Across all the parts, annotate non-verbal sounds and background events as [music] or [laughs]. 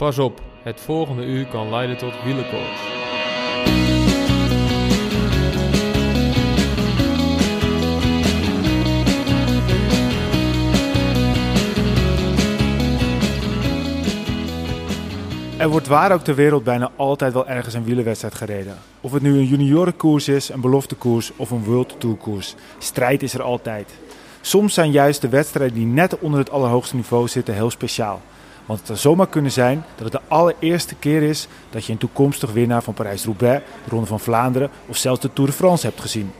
Pas op, het volgende uur kan leiden tot wielenkoorts. Er wordt waar ook ter wereld bijna altijd wel ergens een wielerwedstrijd gereden. Of het nu een juniorenkoers is, een beloftekoers of een World Tour koers. Strijd is er altijd. Soms zijn juist de wedstrijden die net onder het allerhoogste niveau zitten heel speciaal. Want het zou zomaar kunnen zijn dat het de allereerste keer is dat je een toekomstig winnaar van Parijs-Roubaix, de Ronde van Vlaanderen of zelfs de Tour de France hebt gezien.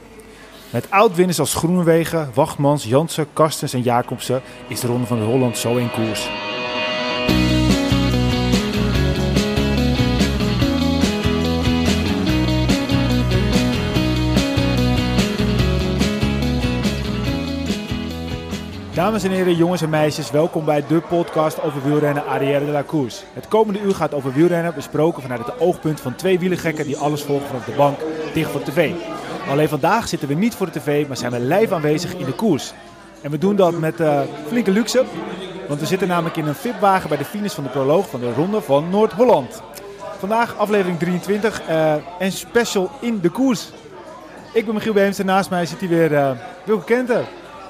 Met oud-winners als Groenewegen, Wachtmans, Jansen, Karstens en Jacobsen is de Ronde van Holland zo in koers. Dames en heren, jongens en meisjes, welkom bij de podcast over wielrennen Arrière de la Course. Het komende uur gaat over wielrennen, besproken vanuit het oogpunt van twee wielergekken die alles volgen vanaf de bank, dicht voor de tv. Alleen vandaag zitten we niet voor de tv, maar zijn we live aanwezig in de koers. En we doen dat met uh, flinke luxe, want we zitten namelijk in een VIP-wagen bij de finish van de proloog van de Ronde van Noord-Holland. Vandaag aflevering 23 uh, en special in de koers. Ik ben Michiel Beems en naast mij zit hij weer uh, Wilke Kenter.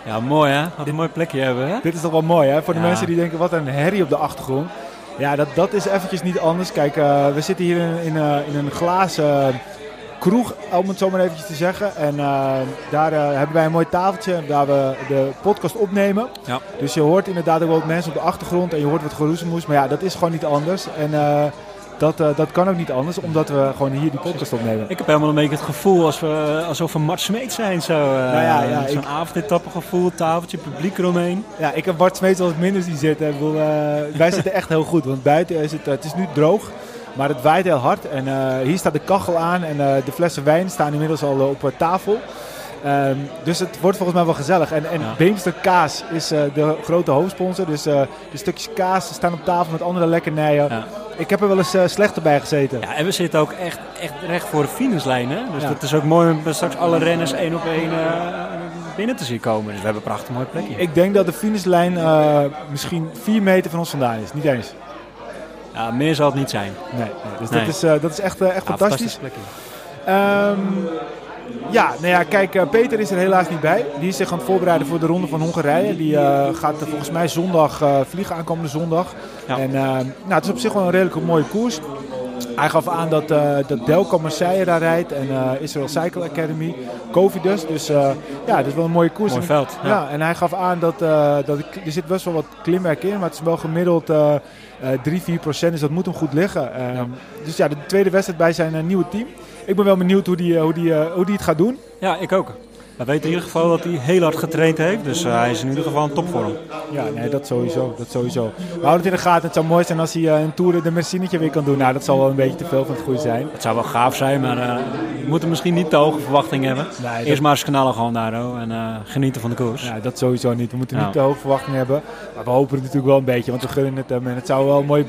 Ja, mooi hè? Wat een mooi plekje hebben we. Hè? Dit is toch wel mooi hè? Voor de ja. mensen die denken, wat een herrie op de achtergrond. Ja, dat, dat is eventjes niet anders. Kijk, uh, we zitten hier in, in, uh, in een glazen kroeg, om het zo maar eventjes te zeggen. En uh, daar hebben wij een mooi tafeltje waar we de podcast opnemen. Ja. Dus je hoort inderdaad ook wel wat mensen op de achtergrond en je hoort wat geroezemoes. Maar ja, dat is gewoon niet anders. En dat, uh, dat kan ook niet anders, omdat we gewoon hier die podcast opnemen. Ik heb helemaal een beetje het gevoel als we, alsof we Mart Smeet zijn. Zo, uh, nou ja, ja, Zo'n avondetappengevoel, tafeltje, publiek eromheen. Ja, ik heb Mart Smeet eens minder zien zitten. Ik bedoel, wij zitten echt heel goed, want buiten is het, het is nu droog. Maar het waait heel hard en hier staat de kachel aan en de flessen wijn staan inmiddels al op tafel. Um, dus het wordt volgens mij wel gezellig. En, en ja. Beemster Kaas is uh, de grote hoofdsponsor. Dus uh, de stukjes kaas staan op tafel met andere lekkernijen. Ja. Ik heb er wel eens uh, slechter bij gezeten. Ja, en we zitten ook echt, echt recht voor de finishlijn. Hè? Dus ja. dat is ook mooi om straks alle renners één op één binnen te zien komen. Dus we hebben een prachtig mooi plekje. Ik denk dat de finishlijn misschien vier meter van ons vandaan is. Niet eens. Ja, meer zal het niet zijn. Nee, nee. dus nee. Dat, is, dat is echt, echt fantastisch. Um, ja, nou ja, kijk, uh, Peter is er helaas niet bij. Die is zich aan het voorbereiden voor de Ronde van Hongarije. Die uh, gaat volgens mij zondag uh, vliegen, aankomende zondag. Ja. En nou, het is op zich wel een redelijk mooie koers. Hij gaf aan dat, dat Delco Marseille daar rijdt en Israel Cycle Academy, Covidus. Dus ja, dat is wel een mooie koers. Mooi veld. Ja. ja. en hij gaf aan dat, dat er zit best wel wat klimwerk in, maar het is wel gemiddeld 3, 4 procent. Dus dat moet hem goed liggen. Ja. Dus ja, de tweede wedstrijd bij zijn nieuwe team ik ben wel benieuwd hoe die, hoe die, hoe die het gaat doen. Ja, ik ook. We weten in ieder geval dat hij heel hard getraind heeft. Dus uh, hij is in ieder geval in topvorm. Ja, nee, dat sowieso. Dat sowieso. We houden het in de gaten. Het zou mooi zijn als hij uh, een Tour de Mercinetje weer kan doen. Nou, dat zal wel een beetje te veel van het goede zijn. Het zou wel gaaf zijn, maar uh, we moeten misschien niet te hoge verwachtingen hebben. Nee, Eerst maar eens knallen gewoon daar en genieten van de koers. Ja, dat sowieso niet. We moeten niet te hoge verwachtingen hebben. Maar we hopen het natuurlijk wel een beetje, want we gunnen het hem. En het zou wel een mooie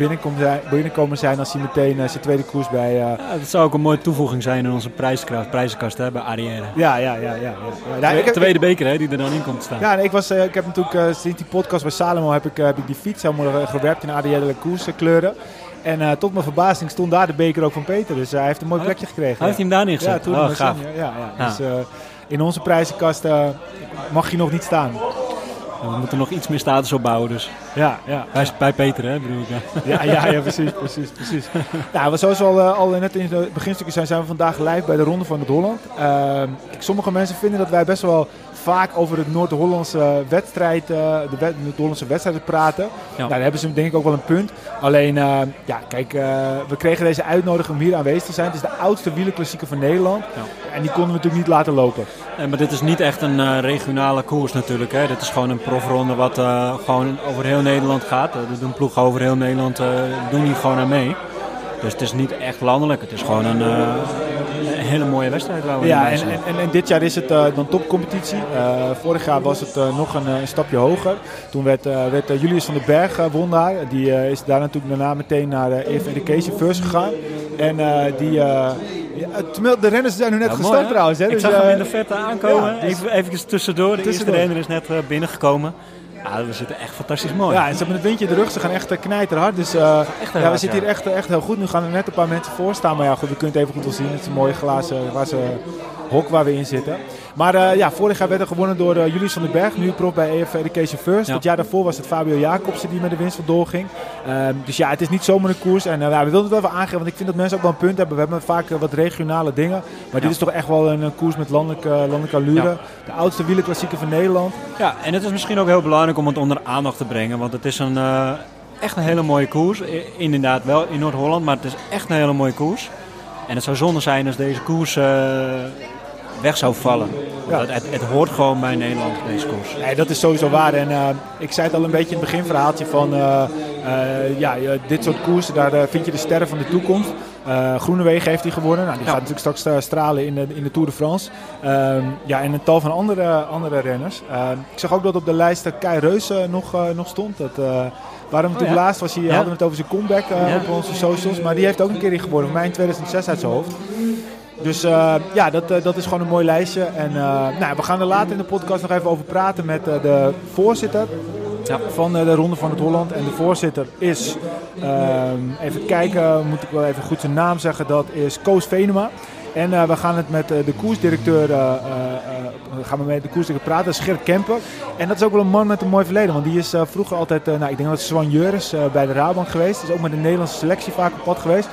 binnenkomen zijn, als hij meteen zijn tweede koers bij... Ja, dat zou ook een mooie toevoeging zijn in onze prijskracht, prijzenkast hè, bij Arrière. Ja, ja, ja. ja, ja. Ja ik heb, tweede beker hè, die er dan in komt staan. Ja, ik, was, uh, ik heb natuurlijk uh, sinds die podcast bij Salomo heb ik, uh, heb ik die fiets helemaal gewerkt in ADL koers kleuren. En tot mijn verbazing stond daar de beker ook van Peter. Dus hij heeft een mooi plekje gekregen. Hij heeft hij hem daar neergezet? Ja, toen oh, gaaf. Ja, ja, Dus in onze prijzenkast mag je nog niet staan. We moeten nog iets meer status opbouwen dus. Ja, ja. Bij, bij Peter hè, bedoel ik. Ja, ja, ja, precies, precies, precies. [laughs] Nou, zoals we al, uh, al net in de beginstukken zijn, zijn we vandaag live bij de Ronde van het Holland. Uh, sommige mensen vinden dat wij best wel vaak over het Noord-Hollandse wedstrijd, uh, de Noord-Hollandse wedstrijden praten. Ja. Nou, daar hebben ze denk ik ook wel een punt. Alleen, uh, ja, kijk, uh, we kregen deze uitnodiging om hier aanwezig te zijn. Het is de oudste wielerklassieker van Nederland. Ja. En die konden we natuurlijk niet laten lopen. Nee, maar dit is niet echt een regionale koers natuurlijk. Hè. Dit is gewoon een profronde wat gewoon over heel Nederland gaat. Er doen ploegen over heel Nederland, doen hier gewoon aan mee. Dus het is niet echt landelijk. Het is gewoon een, uh, een hele mooie wedstrijd. Waar we ja, en, en, en, dit jaar is het uh, dan topcompetitie. Uh, vorig jaar was het nog een, een, stapje hoger. Toen werd, werd Julius van den Berg won daar. Die is daar natuurlijk daarna meteen naar EF Education First gegaan. En die... Ja, de renners zijn nu net ja, gestart mooi, trouwens. Hè? Ik dus, zag hem in de verte aankomen. Ja, dus even, even tussendoor. De tussendoor. eerste renner is net binnengekomen. We zitten echt fantastisch mooi. Ja, en ze hebben het windje in de rug. Ze gaan echt uh, knijterhard. Dus uh, Echt ja, we hard, zitten hier echt, echt heel goed. Nu gaan er net een paar mensen voor staan. Maar ja, goed, we kunnen het even goed wel zien. Het is een mooie glazen, glazen hok waar we in zitten. Maar eh, ja, vorig jaar werd er gewonnen door eh, Julius van den Berg. Nu prof bij EF Education First. Ja. Het jaar daarvoor was het Fabio Jacobsen die met de winst vandoor ging. Ehm, dus ja, het is niet zomaar een koers. En eh, ja, we wilden het wel even aangeven. Want ik vind dat mensen ook wel een punt hebben. We hebben vaak wat regionale dingen. Maar dit Ja. is toch echt wel een, koers met landelijke, landelijke allure. Ja. De oudste wielerklassieker van Nederland. Ja, en het is misschien ook heel belangrijk om het onder aandacht te brengen. Want het is een, echt een hele mooie koers. Inderdaad wel in Noord-Holland, maar het is echt een hele mooie koers. En het zou zonde zijn als deze koers weg zou vallen. Ja. Het, het, hoort gewoon bij Nederland, deze koers. Nee, dat is sowieso waar. En eh, ik zei het al een beetje in het beginverhaaltje van... eh, eh, ja, dit soort koersen, daar vind je de sterren van de toekomst. Groenewegen heeft hij gewonnen. Nou, die Ja. gaat natuurlijk straks stralen in de, in de Tour de France. Ehm, ja, en een tal van andere, andere renners. Ehm, ik zag ook dat op de lijst Kai Reus eh, nog, nog stond. Dat, waarom natuurlijk ja. laatst was hij, hadden we het over zijn comeback op onze socials. Maar die heeft ook een keer in gewonnen. Voor mij in 2006 uit zijn hoofd. Dus eh, ja, dat, eh, dat is gewoon een mooi lijstje. En eh, nou, we gaan er later in de podcast nog even over praten met de voorzitter Ja. van de Ronde van het Holland. En de voorzitter is, ehm, even kijken, moet ik wel even goed zijn naam zeggen, dat is Koos Venema. En we gaan het met de koersdirecteur, eh, gaan we met de koersdirecteur praten, Gert Kemper. En dat is ook wel een man met een mooi verleden, want die is vroeger altijd, nou ik denk dat het soigneur is bij de Rabank geweest. Is ook met de Nederlandse selectie vaak op pad geweest.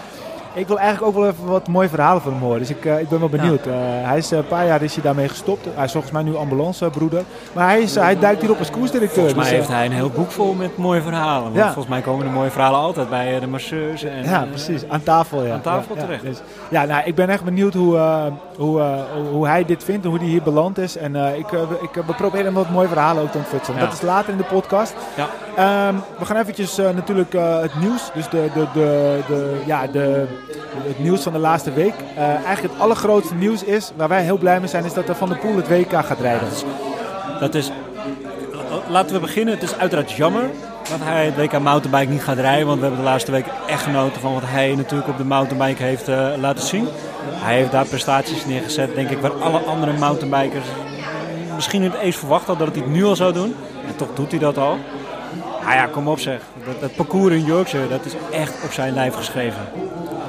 Ik wil eigenlijk ook wel even wat mooie verhalen van hem horen. Dus ik, eh, ik ben wel benieuwd. Eh, hij is eh, een paar jaar is hij daarmee gestopt. Hij is volgens mij nu ambulancebroeder. Maar hij, is, hij duikt hierop als koersdirecteur. Volgens mij Dus, eh, heeft hij een heel boek vol met mooie verhalen. Want Ja. volgens mij komen de mooie verhalen altijd bij de masseuse. En, Ja, precies. Aan tafel, ja. Aan tafel terecht. Dus, ja, nou, ik ben echt benieuwd hoe, eh, hoe, eh, hoe hij dit vindt en hoe hij hier beland is. En eh, ik, ik, we proberen hem wat mooie verhalen ook te ontfutselen. Ja. Dat is later in de podcast. Ja. Ehm, we gaan eventjes natuurlijk het nieuws, dus de, de, de, de, ja, de, het nieuws van de laatste week. Eigenlijk het allergrootste nieuws is, waar wij heel blij mee zijn, is dat er Van der Poel het WK gaat rijden. Dat is, laten we beginnen. Het is uiteraard jammer dat hij het WK mountainbike niet gaat rijden. Want we hebben de laatste week echt genoten van wat hij natuurlijk op de mountainbike heeft eh, laten zien. Hij heeft daar prestaties neergezet, denk ik, waar alle andere mountainbikers misschien niet eens verwacht hadden dat hij het nu al zou doen. En toch doet hij dat al. Nou ja, kom op zeg. Dat, dat parcours in Yorkshire, dat is echt op zijn lijf geschreven.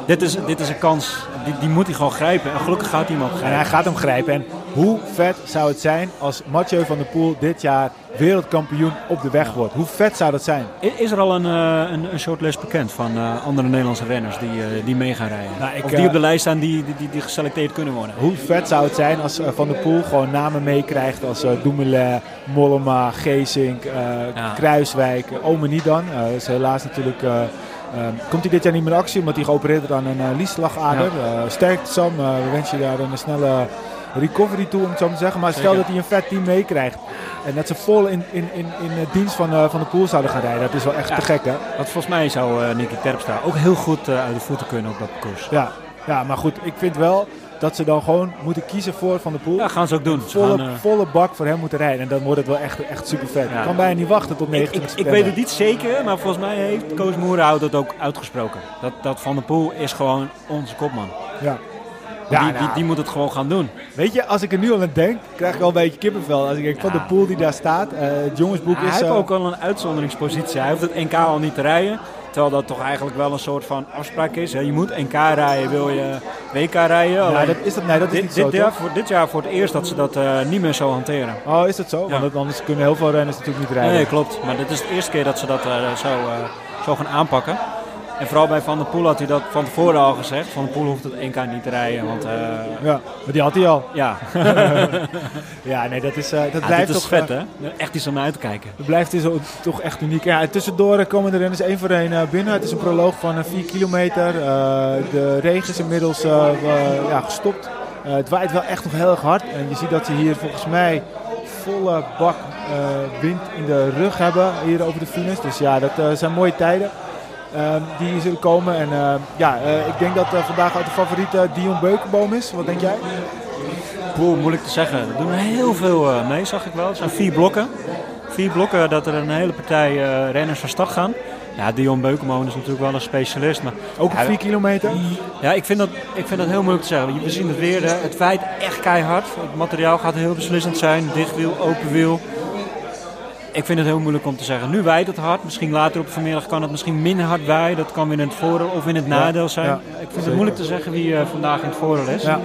Dit is, dit is een kans, die, die moet hij gewoon grijpen. En gelukkig gaat hij hem ook En grijpen. hij gaat hem grijpen. En hoe vet zou het zijn als Mathieu van der Poel dit jaar wereldkampioen op de weg wordt? Hoe vet zou dat zijn? Is er al een, eh, een, een shortlist bekend van eh, andere Nederlandse renners die, eh, die mee gaan rijden? Nou, ik, of die op de lijst staan die, die, die, die geselecteerd kunnen worden? Hoe vet zou het zijn als Van der Poel gewoon namen meekrijgt als Dumoulin, Mollema, Geesink, Ja. Kruiswijk, uh, Ome niet dan. Eh, dat is helaas natuurlijk... eh, eh, komt hij dit jaar niet meer in actie omdat hij geopereerd wordt aan een uh, liesslagader. Sterkte Sam, we wensen je daar een snelle recovery toe om het zo te zeggen. Maar stel dat hij een vet team meekrijgt en dat ze vol in, in, in, in dienst van, eh, van de Poel zouden gaan rijden. Dat is wel echt Ja. te gek hè? Want volgens mij zou eh Nicky Terpstra ook heel goed eh, uit de voeten kunnen op dat parcours. Ja. ja, maar goed, ik vind wel dat ze dan gewoon moeten kiezen voor Van der Poel. Ja, gaan ze ook doen. Ze volle, gaan, volle bak voor hem moeten rijden. En dan wordt het wel echt, echt super vet. Ja. Ik kan bijna niet wachten tot ik, 19 ik, ik weet het niet zeker, maar volgens mij heeft Koos Moerenhout het ook uitgesproken. Dat, dat Van der Poel is gewoon onze kopman. Ja. Die, Ja, die, nou, die moet het gewoon gaan doen. weet je, als ik er nu al aan denk, krijg ik wel een beetje kippenvel. Als ik denk van de pool die daar staat. eh, het jongensboek hij is... heeft eh, ook al een uitzonderingspositie. Hij hoeft het NK al niet te rijden. Terwijl dat toch eigenlijk wel een soort van afspraak is. hè. Je moet NK rijden, wil je WK rijden. ja, Alleen dat is dat, nee, dat is dit, niet zo, dit, jaar, voor, dit jaar voor het eerst dat ze dat eh, niet meer zo hanteren. Oh, is dat zo? Ja. Want anders kunnen heel veel renners natuurlijk niet rijden. Nee, klopt. Maar dit is de eerste keer dat ze dat zo, zo gaan aanpakken. En vooral bij Van der Poel had hij dat van tevoren al gezegd. Van der Poel hoeft het NK niet te rijden. Want eh, Ja, maar die had hij al. ja, [laughs] Ja, nee, dat, is, eh, dat Ja, blijft is toch... vet eh, hè. Echt iets om naar uit te kijken. Het blijft dus ook- toch echt uniek. Ja, tussendoor komen de renners één voor één binnen. Het is een proloog van 4 kilometer. De regen is inmiddels ja, gestopt. Het waait wel echt nog heel erg hard. En je ziet dat ze hier volgens mij volle bak wind in de rug hebben hier over de finish. Dus ja, dat zijn mooie tijden. Ehm, die zullen komen. En eh, ja, eh, ik denk dat eh, vandaag uit de favoriete Dion Beukenboom is. Wat denk jij? Poel, moeilijk te zeggen. Er doen heel veel eh, mee, zag ik wel. Het zijn vier blokken. Vier blokken dat er een hele partij renners van start gaan. Ja, Dion Beukenmoon is natuurlijk wel een specialist. Maar Ook op Ja, 4 kilometer. ja, ik vind, dat, ik vind dat heel moeilijk te zeggen. We zien het weer. Het waait echt keihard. Het materiaal gaat heel beslissend zijn. Dicht wiel, open wiel. Ik vind het heel moeilijk om te zeggen. Nu waait het hard. Misschien later op vanmiddag kan het misschien minder hard waaien. Dat kan weer in het voordeel of in het nadeel zijn. ja, ik vind zeker. het moeilijk te zeggen wie eh, vandaag in het voordeel is. Ja.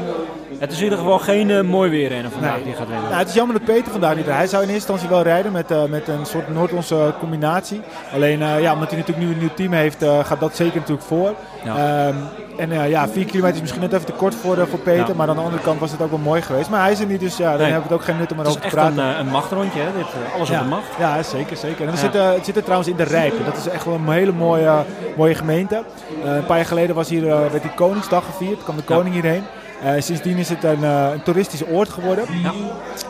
Het is in ieder geval geen eh, mooi weer en vandaag Nee. die gaat winnen. Nou, het is jammer dat Peter vandaag niet rijdt. Hij zou in eerste instantie wel rijden met, eh, met een soort Noord-Onze combinatie. Alleen, eh, ja, omdat hij natuurlijk nu een nieuw team heeft, eh, gaat dat zeker natuurlijk voor. Ja. Ehm, en eh, ja, 4 kilometer is misschien net even te kort voor, eh, voor Peter. Ja. Maar aan de andere kant was het ook wel mooi geweest. Maar hij is er niet, dus ja, dan Nee. hebben we het ook geen nut om het is erover te praten. een, eh, een machtrondje, hè? Dit, eh, alles ja. op de macht. Ja, zeker. zeker. En we zitten, het zit er trouwens in de Rijpen. Dat is echt wel een hele mooie, mooie gemeente. Eh, een paar jaar geleden was hier, eh, werd die Koningsdag gevierd. kwam de koning hierheen. Eh, sindsdien is het een, eh, een toeristisch oord geworden. Ja.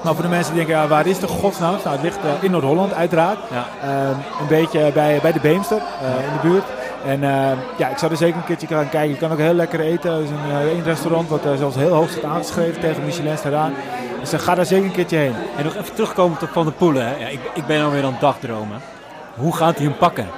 Maar voor de mensen die denken, ja, waar is de godsnaam? Nou, het ligt eh, in Noord-Holland uiteraard. Ja. Eh, een beetje bij, bij de Beemster in de buurt. En eh, ja, ik zou er zeker een keertje gaan kijken. Je kan ook heel lekker eten. Er is een, één restaurant wat zelfs heel hoog staat aangeschreven tegen Michelin eraan. Dus ga daar zeker een keertje heen. En nog even terugkomen op Van der Poelen. Hè. Ja, ik, ik ben alweer aan het dagdromen. Hoe gaat hij hem pakken?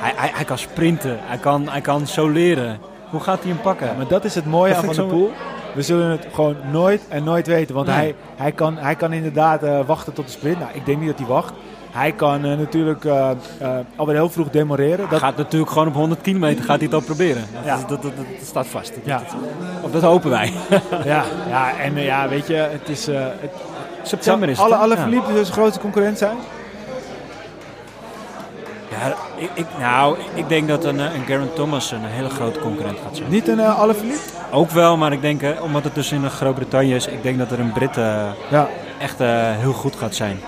Hij, hij, hij kan sprinten, hij kan, hij kan soleren. Hoe gaat hij hem pakken? Maar dat is het mooie Dat aan Van ik Poel. We zullen het gewoon nooit en nooit weten. Want Nee. hij, hij, kan, hij kan inderdaad eh, wachten tot de sprint. Nou, ik denk niet dat hij wacht. Hij kan eh, natuurlijk eh, eh, alweer heel vroeg demoreren. Hij Dat, gaat natuurlijk gewoon op 100 kilometer gaat hij het al proberen. Dat, Ja. dat, dat, dat- dat staat vast. ja, Of dat hopen wij. [laughs] ja, ja, en ja, weet je, het is... het, September is het. alle, alle Ja. grootste concurrent zijn. Ja, ik, ik, nou, ik denk dat een, eh, een Geraint Thomas een hele grote concurrent gaat zijn. Niet een uh? Ook wel, maar ik denk, eh, omdat het dus in Groot-Brittannië is, ik denk dat er een Brit Ja. echt heel goed gaat zijn.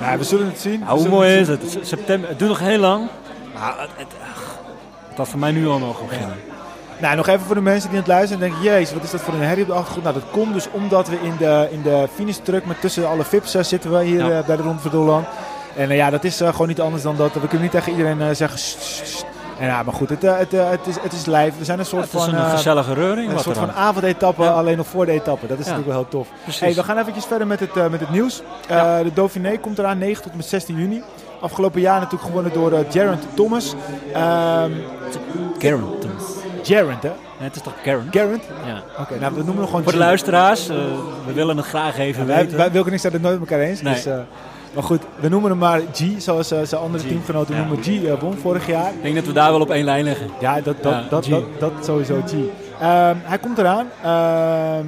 ja. we zullen het zien. Hoe mooi het is het? September, het duurt nog heel lang. Maar het, het, ach, het had voor mij nu al mogen beginnen. Nou, nog even voor de mensen die aan het luisteren en denken, jezus, wat is dat voor een herrie op de achtergrond? Nou, dat komt dus omdat we in de, in de finish-truck met tussen alle VIP's zitten we hier Ja. bij de Ronde van Doorland. En eh, ja, dat is eh, gewoon niet anders dan dat. We kunnen niet tegen iedereen eh, zeggen. En ja, maar goed, het, het, het, is, het is live. We zijn een soort Het is van... een gezellige reuring. een soort van avondetappe, Ja. alleen nog voor de etappe. Dat is Ja. natuurlijk wel heel tof. Precies. Hey, we gaan eventjes verder met het, met het nieuws. De Dauphiné komt eraan 9 tot en met 16 juni. Afgelopen jaar natuurlijk gewonnen door uh, Geraint Thomas. Ehm Geraint. Geraint, hè? Nee, het is toch Geraint? Geraint? Ja. Oké, nou we noemen hem gewoon Voor de luisteraars, we willen het graag even Wij, weten. wij Wilke en ik zijn het nooit met elkaar eens. Nee. Dus, maar goed, we noemen hem maar G, zoals eh, zijn andere G, teamgenoten ja. noemen. G eh, won vorig jaar. Ik denk dat we daar wel op één lijn liggen. Ja, dat, dat, Ja, dat, dat, dat sowieso G. Ehm, hij komt eraan. Ehm,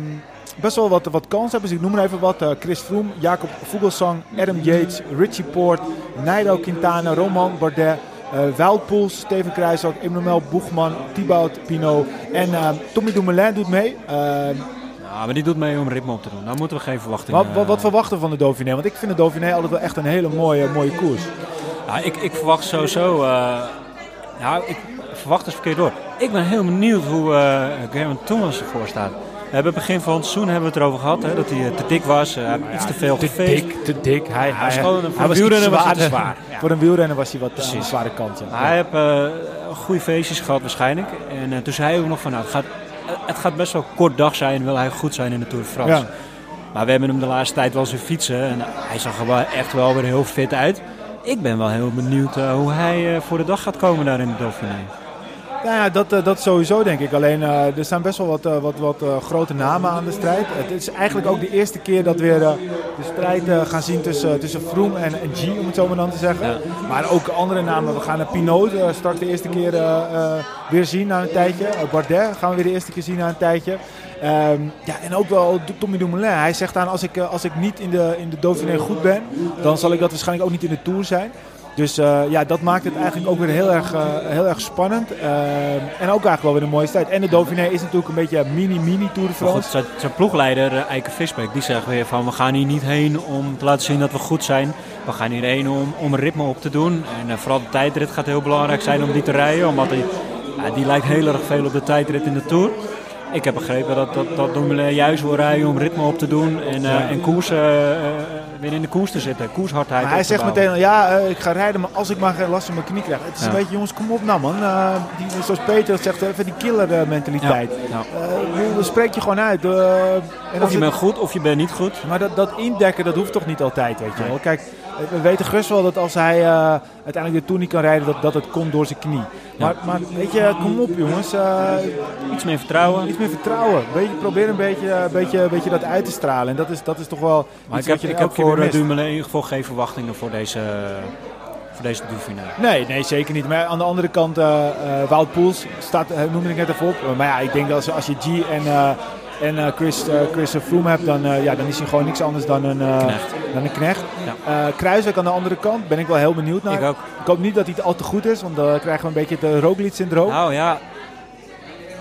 best wel wat, wat kansen Dus ik noem er even wat. Eh, Chris Froome, Jacob Vogelsang, Adam Yates, Richie Poort, Nairo Quintana, Roman Bardet. eh Wout Poels, Steven Kruijswijk, Emmanuel Boegman, Thibaut Pinot en ehm, Tommy Dumoulin doet mee. Nou, maar die doet mee om ritme op te doen. Daar moeten we geen verwachtingen wat, wat, wat verwachten we van de Dauphiné? Want ik vind de Dauphiné altijd wel echt een hele mooie, mooie koers. Ja, ik, ik verwacht sowieso. eh nou, ik verwacht is verkeerd door. Ik ben heel benieuwd hoe eh Geraint Thomas ervoor staat. We hebben begin van het seizoen hebben we het erover gehad, hè, dat hij eh, te dik was. heeft iets te veel te gefeest. dik, te dik. Hij, voor hij was wielrenner was hij te zwaarder. zwaar. Ja. Voor een wielrenner was hij wat aan Precies. zware kant. Ja. Hij heeft eh, goede feestjes gehad waarschijnlijk. En eh, toen zei hij ook nog van, nou, het gaat, het gaat best wel kort dag zijn, wil hij goed zijn in de Tour de France. Ja. Maar we hebben hem de laatste tijd wel zien fietsen en hij zag er wel echt wel weer heel fit uit. Ik ben wel heel benieuwd eh, hoe hij eh, voor de dag gaat komen daar in de Dauphiné. Nou ja, dat, eh, dat sowieso denk ik. Alleen eh, er staan best wel wat, eh, wat, wat grote namen aan de strijd. Het is eigenlijk ook de eerste keer dat we weer de strijd gaan zien tussen, tussen Froome en, en G, om het zo maar dan te zeggen. Ja. Maar ook andere namen. We gaan naar Pinot straks de eerste keer weer zien na een tijdje. Bardet gaan we weer de eerste keer zien na een tijdje. Ehm, ja, en ook wel Tommy Dumoulin. Hij zegt aan, als ik, als ik niet in de, in de Dauphiné goed ben, dan zal ik dat waarschijnlijk ook niet in de Tour zijn. Dus eh, ja, dat maakt het eigenlijk ook weer heel erg, eh, heel erg spannend. Ehm, en ook eigenlijk wel weer een mooie strijd. En de Dauphiné is natuurlijk een beetje een mini-mini Tour de goed, France. zijn, ploegleider eh, Eike Visbeek, die zegt weer van we gaan hier niet heen om te laten zien dat we goed zijn. We gaan hierheen om, om een ritme op te doen. En eh, vooral de tijdrit gaat heel belangrijk zijn om die te rijden. Omdat die, die lijkt heel erg veel op de tijdrit in de Tour. Ik heb begrepen dat, dat, dat Dumoulin juist wil rijden om ritme op te doen. En, en koers, eh, eh, weer in de koers te zitten. Koershardheid Maar hij zegt bouwen. meteen, ja, ik ga rijden, maar als ik maar geen last van mijn knie krijg. Het is een beetje, jongens, kom op nou man. Die, zoals Peter zegt, even die killer mentaliteit. Dat spreek je gewoon uit. en Of je het- bent goed of je bent niet goed. Maar dat, dat indekken, dat hoeft toch niet altijd, weet je wel. Kijk, we weten Gus wel dat als hij eh, uiteindelijk de Tour niet kan rijden, dat, dat het komt door zijn knie. Maar, maar weet je, kom op jongens. eh, Iets meer vertrouwen. iets meer vertrouwen. Beetje, probeer een beetje, een beetje, een beetje dat uit te stralen. En dat is, dat is toch wel Maar ik heb, je ik heb voor uh. Dumoulin in ieder geval geen verwachtingen voor deze, voor deze Dauphiné. Nee, nee, zeker niet. Maar aan de andere kant, Wout Poels staat, noemde ik net even op. Maar ja, ik denk dat als, als je G en, en eh, Chris, eh, Chris Froome hebt, dan, eh, ja, dan is hij gewoon niks anders dan een Knecht. Dan een knecht. Ja. Kruiswijk aan de andere kant, ben ik wel heel benieuwd naar. Ik ook. Ik hoop niet dat hij al te goed is, want dan krijgen we een beetje het uh, Roglic-syndroom. Nou ja,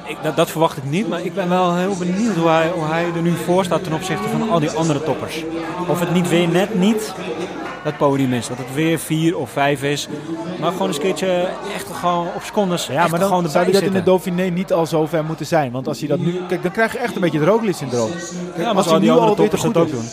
ik, dat, dat verwacht ik niet. Maar ik ben wel heel benieuwd hoe hij, hoe hij er nu voor staat ten opzichte van al die andere toppers. Of het niet weer net niet dat podium is. Dat het weer vier of vijf is. Maar gewoon eens een keertje echt gewoon op secondes. Ja, maar dan gewoon zou hij dat in de. Dauphiné niet al zo ver moeten zijn. Want als hij dat nu... Kijk, dan krijg je echt een beetje het Roglic-syndroom. Ja, maar als die nu andere al goed ook doen?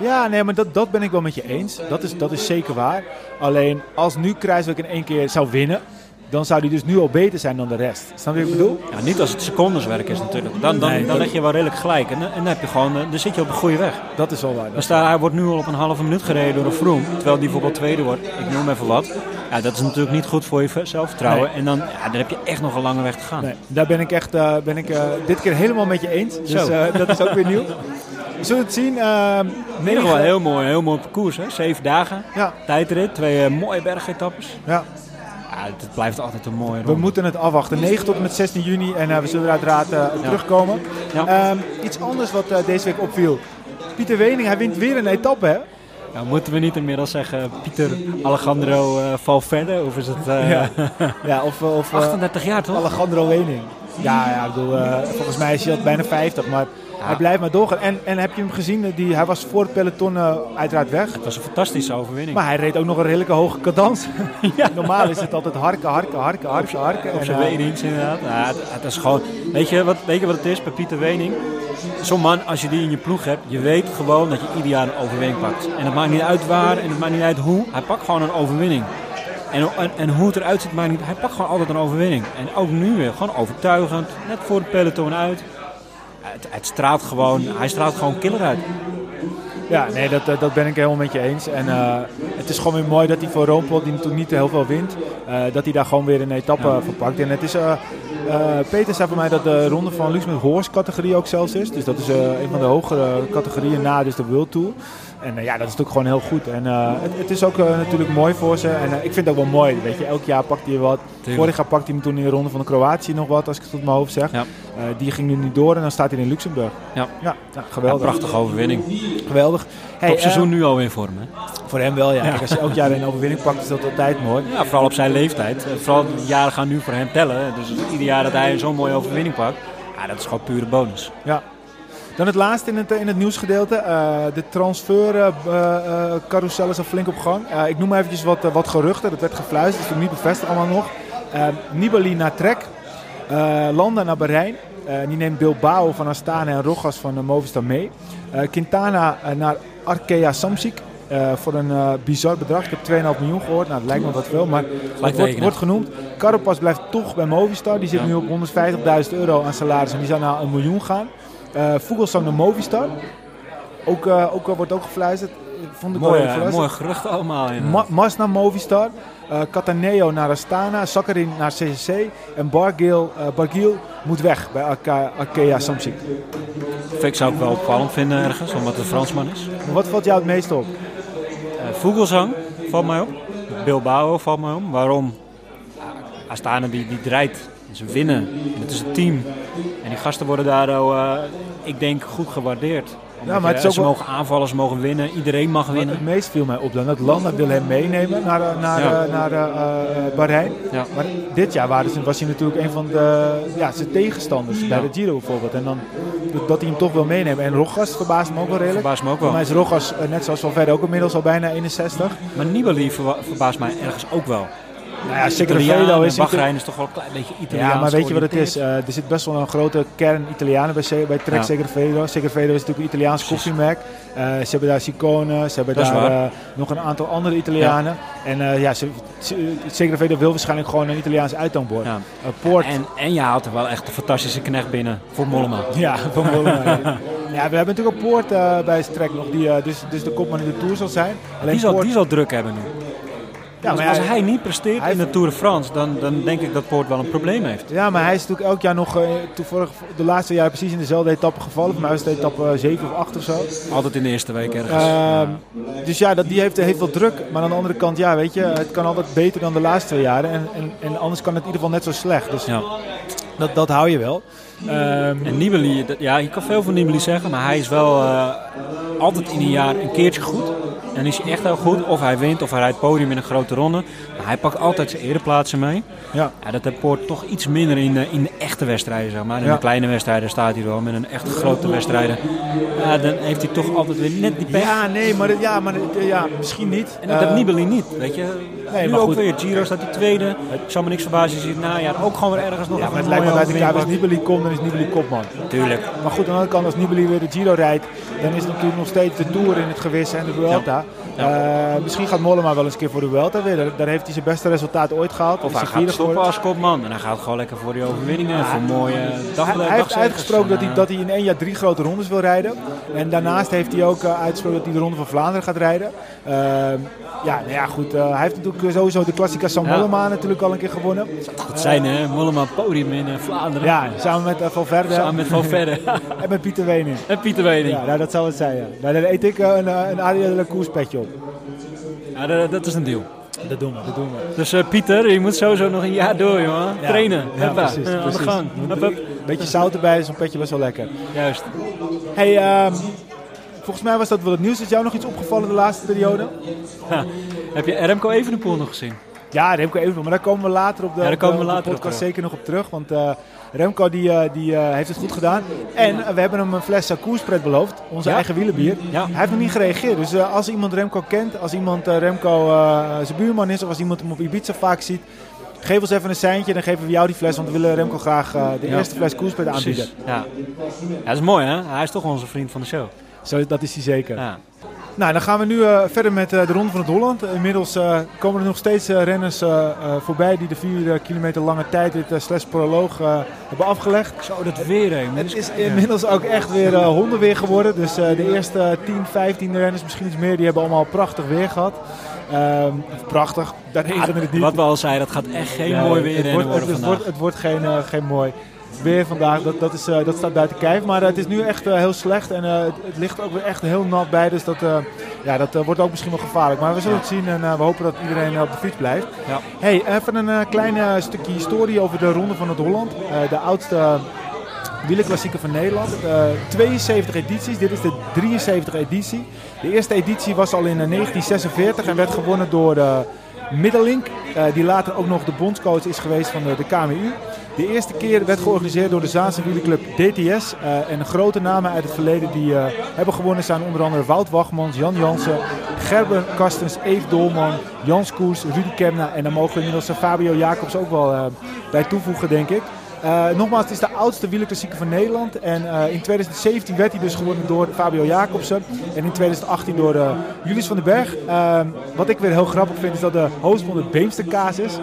Ja, nee, maar dat, dat ben ik wel met je eens. Dat is, dat is zeker waar. Alleen, als nu Kruiswijk in één keer zou winnen... dan zou hij dus nu al beter zijn dan de rest. Snap je wat ik bedoel? Ja, niet als het secondeswerk is natuurlijk. Dan, dan, Nee, dan je wel redelijk gelijk. En, en dan, heb je gewoon, eh, dan zit je op de goede weg. Dat is wel waar. Dat- staat, hij wordt nu al op een halve minuut gereden door een Froome. Terwijl die bijvoorbeeld tweede wordt. Ik noem even wat. Ja, dat is natuurlijk niet goed voor je zelfvertrouwen. En dan, ja, dan heb je echt nog een lange weg te gaan. Nee, daar ben ik echt eh, ben ik, eh, dit keer helemaal met je eens. Dus [laughs] dat is ook weer nieuw. We zullen het zien. In ieder geval negen- heel mooi, heel mooi parcours. Hè? Zeven dagen, Ja, tijdrit, twee mooie bergetappes. Ja, het, blijft altijd een mooie we moeten het afwachten. 9 tot en met 16 juni en eh, we zullen er uiteraard eh, terugkomen. Ja. Ehm, iets anders wat eh, deze week opviel. Pieter Wening, hij wint weer een etappe hè? Nou, moeten we niet inmiddels zeggen Pieter Alejandro eh Valverde? Of is het eh, Ja. Ja, of, of eh, 38 jaar toch? Alejandro Wening. Ja, ja ik bedoel, eh, volgens mij is hij al bijna 50, maar hij blijft maar doorgaan. En, en heb je hem gezien, die, hij was voor het peloton eh, uiteraard weg. Het was een fantastische overwinning. Maar hij reed ook nog een redelijke hoge cadans. [laughs] Normaal is het altijd harken, harken, harken, harken, harken. Op zijn eh, Wenings inderdaad. Ja, het, het is gewoon, weet je, wat, weet je wat het is bij Pieter Wening? Zo'n man, als je die in je ploeg hebt, je weet gewoon dat je ieder jaar een overwinning pakt. En het maakt niet uit waar en het maakt niet uit hoe. Hij pakt gewoon een overwinning. En, en, en hoe het eruit ziet, maakt niet Hij pakt gewoon altijd een overwinning. En ook nu weer, gewoon overtuigend. Net voor het peloton uit. Het, het straalt gewoon, hij straalt gewoon killer uit. Ja, nee, dat, dat- ben ik helemaal met je eens. En eh, het is gewoon weer mooi dat hij voor Roompot, die natuurlijk niet heel veel wint, eh, dat hij daar gewoon weer een etappe Ja. van pakt. En het is, eh, Peter zei voor mij dat de ronde van Lux met horse categorie ook zelfs is. Dus dat is een van de hogere categorieën na dus de World Tour. En eh, ja, dat is natuurlijk gewoon heel goed. En eh, het, het is ook eh, natuurlijk mooi voor ze. En ik vind het ook wel mooi, weet je. Elk jaar pakt hij wat. Tuurlijk. Vorig jaar pakte hij hem toen in de ronde van de Kroatië nog wat, als ik het tot mijn hoofd zeg. Ja. Die ging nu niet door en dan staat hij in Luxemburg. Ja. Ja, geweldig. prachtige overwinning. Geweldig. Hey, Top seizoen nu alweer voor hem. Hè? voor hem wel, ja. Kijk, als je elk jaar een overwinning pakt, is dat altijd mooi. Ja, vooral op zijn leeftijd. Vooral de jaren gaan nu voor hem tellen. Dus ieder jaar dat hij zo'n mooie overwinning pakt, ja, dat is gewoon pure bonus. Ja. Dan het laatste in het, in het nieuwsgedeelte. Eh, de transfercarousel is al flink op gang. Eh, ik noem eventjes wat, eh, wat geruchten. Dat werd gefluisterd, dat is nog niet bevestigd allemaal nog. Eh, Nibali naar Trek. Eh, Landa naar Bahrein. Eh, die neemt Bilbao van Astana en Rogas van Movistar mee. Eh, Quintana eh, naar Arkea Samsic. eh, voor een eh, bizar bedrag. Ik heb 2,5 miljoen gehoord. Nou, dat lijkt me wat veel, maar het wordt, genoemd. Carapaz blijft toch bij Movistar. Die zit Ja. nu op 150.000 euro aan salaris en die zou naar een miljoen gaan. Eh Vogelsang naar Movistar. Ook, eh, ook, eh, wordt ook gefluisterd. Vond ik wel heel verrassend. mooie geruchten allemaal. Ma Mas naar Movistar. eh Cataneo naar Astana. Sakharin naar CCC. En Bargil, Bargil moet weg bij Arkea Samsic. Fik zou ik wel opvallend vinden ergens, omdat het een Fransman is. Maar wat valt jou het meest op? Uh, Vogelsang valt mij op. Bilbao valt mij op. Waarom? Ja, Astana die, die draait. Ze winnen. En het is een team. En die gasten worden daar, eh, ik denk, goed gewaardeerd. Omdat maar het je- is ook ze mogen aanvallen, ze mogen winnen. Iedereen mag winnen. het meest viel mij op dan. Dat Landa wil hem meenemen naar, eh, naar, Ja. eh, naar eh, eh, Bahrein. Ja. Maar dit jaar waren ze, was hij natuurlijk een van de, ja, zijn tegenstanders bij de Giro bijvoorbeeld. En dan dat- hij hem toch wil meenemen. En Rogas verbaast me ook wel redelijk. Verbaast me ook wel. mij is Rogas, eh, net zoals Valverde, ook inmiddels al bijna 61. Maar Nibali verbaast mij ergens ook wel. Nou ja, Segafredo Segafredo is... Bahrein is toch wel een klein beetje Italiaans Ja, maar weet je wat het is? Eh, er zit best wel een grote kern Italianen bij, bij Trek Ja. Segafredo is natuurlijk een Italiaans Precies. koffiemerk. Eh, ze hebben daar Sicone, ze hebben Dat daar eh, nog een aantal andere Italianen. En eh, ja, ze, ze- Segafredo wil waarschijnlijk gewoon een Italiaans uithangbord. Ja. Eh, Poort, En, en je haalt er wel echt een fantastische knecht binnen voor Mollema. ja, [laughs] van Mollema. ja, we hebben natuurlijk ook Poort eh, bij Trek nog, die eh, dus, dus de kopman in de Tour zal zijn. Alleen Die zal, Poort- die zal druk hebben nu. Ja, als, maar als hij niet presteert hij- in de Tour de France, dan, dan denk ik dat Poort wel een probleem heeft. Ja, maar hij is natuurlijk elk jaar nog, eh, toevallig de laatste jaar precies in dezelfde etappe gevallen. Voor mij was het etappe 7 of 8 of zo. Altijd in de eerste week ergens. Ehm, Dus ja, dat, die heeft, heeft wel druk. Maar aan de andere kant, ja, weet je, het kan altijd beter dan de laatste twee jaren. En, en, en anders kan het in ieder geval net zo slecht. Dus ja. dat, dat hou je wel. Ehm, En Nibali, ja, je kan veel van Nibali zeggen, maar hij is wel eh, altijd in een jaar een keertje goed. Dan is hij echt heel goed. Of hij wint, of hij rijdt podium in een grote ronde. Maar hij pakt altijd zijn ereplaatsen mee. ja. Ja, dat heeft Poort toch iets minder in de, in de echte wedstrijden, zeg maar. In Ja. de kleine wedstrijden staat hij wel. Met een echt grote wedstrijden, ja, dan heeft hij toch altijd weer net die pech. ja, nee, maar, dat- ja, maar dat- ja, misschien niet. En dat heeft Eh, Nibali niet, weet je. nee, nu maar ook goed. weer. Giro staat hij tweede. Ik zal me niks verbazen hij het najaar ook gewoon weer ergens nog Ja, maar het lijkt me de als Nibali komt, dan is Nibali kopman. Tuurlijk. Maar goed, aan de andere kant, als Nibali weer de Giro rijdt, dan is het natuurlijk nog steeds de Tour in het gewis en de Vuelta. Eh, misschien gaat Mollema wel eens een keer voor de Vuelta weer. Daar, heeft hij zijn beste resultaat ooit gehaald. Of hij gaat stoppen als kopman. En hij gaat gewoon lekker voor die overwinningen. voor mooie dag, Hij, hij heeft uitgesproken dat hij, dat hij in één jaar drie grote rondes wil rijden. En daarnaast heeft hij ook eh, uitgesproken dat hij de Ronde van Vlaanderen gaat rijden. Ehm, ja, nou ja, goed. eh, hij heeft natuurlijk sowieso de Klassica San Ja. Mollema natuurlijk al een keer gewonnen. Het zijn hè, Mollema podium in Vlaanderen. Ja, samen met Valverde Samen met Valverde [laughs] en met Pieter Wening. en Pieter Wening. Ja, nou, dat zou het zijn, ja. Nou, dan eet ik een, een la Koers petje op. Ja, dat, dat is een deal. Dat doen we, dat doen we. Dus eh, Pieter, je moet sowieso nog een jaar door, jongen. Ja. Trainen. Ja, precies, aan precies. de gang. Moet Hup, hup. Een beetje zout erbij, is een petje best wel lekker. Juist. Hey, ehm, volgens mij was dat wel het nieuws. Is jou nog iets opgevallen de laatste periode? Heb je Remco Evenepoel nog gezien? Ja, Remco even, maar daar komen we later op de, Ja, komen we op de later op podcast zeker nog op terug. Want eh, Remco die, eh, die, eh, heeft het goed gedaan. En we hebben hem een fles uh, koerspret beloofd, onze Ja. eigen wielenbier. Ja. Hij heeft nog niet gereageerd. Dus als iemand Remco kent, als iemand Remco zijn buurman is of als iemand hem op Ibiza vaak ziet, geef ons even een seintje. Dan geven we jou die fles, want we willen Remco graag de eerste fles koerspret aanbieden. Precies. Ja. ja, dat is mooi hè. Hij is toch onze vriend van de show. Zo, dat is hij zeker. Ja. Nou, dan gaan we nu eh, verder met eh, de Ronde van het Holland. Inmiddels eh, komen er nog steeds renners voorbij die de 4 kilometer lange tijd dit uh, slash proloog hebben afgelegd. Zo, dat weer heen. Het is inmiddels ook echt weer hondenweer geworden. Dus de eerste 10, 15 renners, misschien iets meer, die hebben allemaal prachtig weer gehad. Um, prachtig, daar regende het niet. Wat we al zeiden, dat gaat echt geen ja, mooi weer het wordt, worden het, vandaag. Wordt, het wordt geen, geen mooi weer vandaag. Dat, dat, is, uh, dat staat buiten kijf. Maar het is nu echt uh, heel slecht. En het, het, ligt ook weer echt heel nat bij. Dus dat, ja, dat wordt ook misschien wel gevaarlijk. Maar we zullen ja. het zien. En we hopen dat iedereen op de fiets blijft. Ja. Hey, even een klein stukje historie over de Ronde van het Holland. de oudste wielerklassieker van Nederland. 72 edities. Dit is de 73 editie. De eerste editie was al in 1946 en werd gewonnen door de Middelink. Uh, die later ook nog de bondscoach is geweest van de, de KMU. De eerste keer werd georganiseerd door de Zaanse wielerclub DTS. Uh, en grote namen uit het verleden die uh, hebben gewonnen zijn onder andere Wout Wachmans, Jan Jansen, Gerben Kastens, Eve Dolman, Jans Koers, Rudy Kemna. En daar mogen we inmiddels Fabio Jacobs ook wel bij toevoegen, denk ik. Uh, nogmaals, het is de oudste wielerklassieker van Nederland. En uh, in 2017 werd hij dus gewonnen door Fabio Jacobsen. En in 2018 door uh, Julius van den Berg. wat ik weer heel grappig vind, is dat de van het Beemsterkaas is.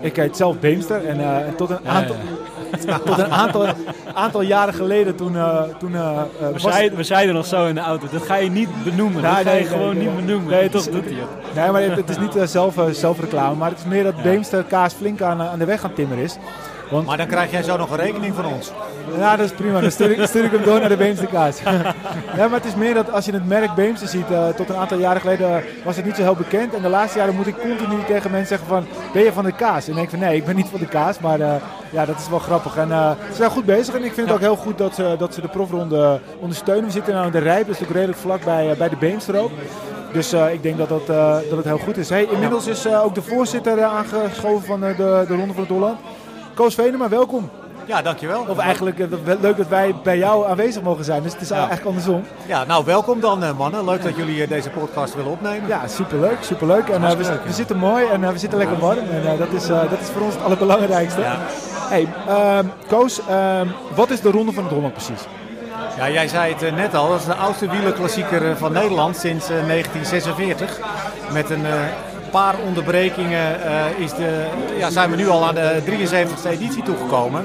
ik heet zelf Beemster. En tot een aantal... Ja, [laughs] ja. Tot een aantal, aantal jaren geleden toen... toen we, was... zeiden, we zeiden nog zo in de auto, dat ga je niet benoemen. Nou, dat ga je nee, gewoon nee, niet benoemen. Nee, toch doet hij. Nee, maar het is niet zelf, zelfreclame. Maar het is meer dat ja. Beemster kaas flink aan, aan de weg aan timmer is. Want, maar dan krijg jij zo nog een rekening van ons. Ja, dat is prima. Dan stuur ik, stuur ik hem door naar de Beemsterkaas. [laughs] ja, maar het is meer dat als je het merk Beemster ziet, uh, tot een aantal jaren geleden was het niet zo heel bekend. En de laatste jaren moet ik continu tegen mensen zeggen van, ben je van de kaas? En dan denk ik van, nee, ik ben niet van de kaas. Maar uh, ja, dat is wel grappig. En uh, ze zijn goed bezig. En ik vind ja. het ook heel goed dat ze, dat ze de profronde ondersteunen. We zitten nu in de Rijp, dat is natuurlijk redelijk vlak bij, bij de Beemster ook. Dus uh, ik denk dat, dat, uh, dat het heel goed is. Hey, inmiddels is uh, ook de voorzitter aangeschoven van de, de Ronde van het Holland. Koos Venema, welkom. Ja, dankjewel. Of eigenlijk leuk dat wij bij jou aanwezig mogen zijn. Dus het is eigenlijk andersom. Ja, nou welkom dan mannen. Leuk dat jullie deze podcast willen opnemen. Ja, superleuk. Superleuk. En we, we, zitten mooi en we zitten lekker warm. En dat, is, dat is voor ons het allerbelangrijkste. Ja. Hey, uh, Koos, uh, wat is de Ronde van het Holland precies? Ja, jij zei het net al, dat is de oudste wielerklassieker van Nederland sinds 1946. Met een paar onderbrekingen is de, ja, zijn we nu al aan de 73e editie toegekomen.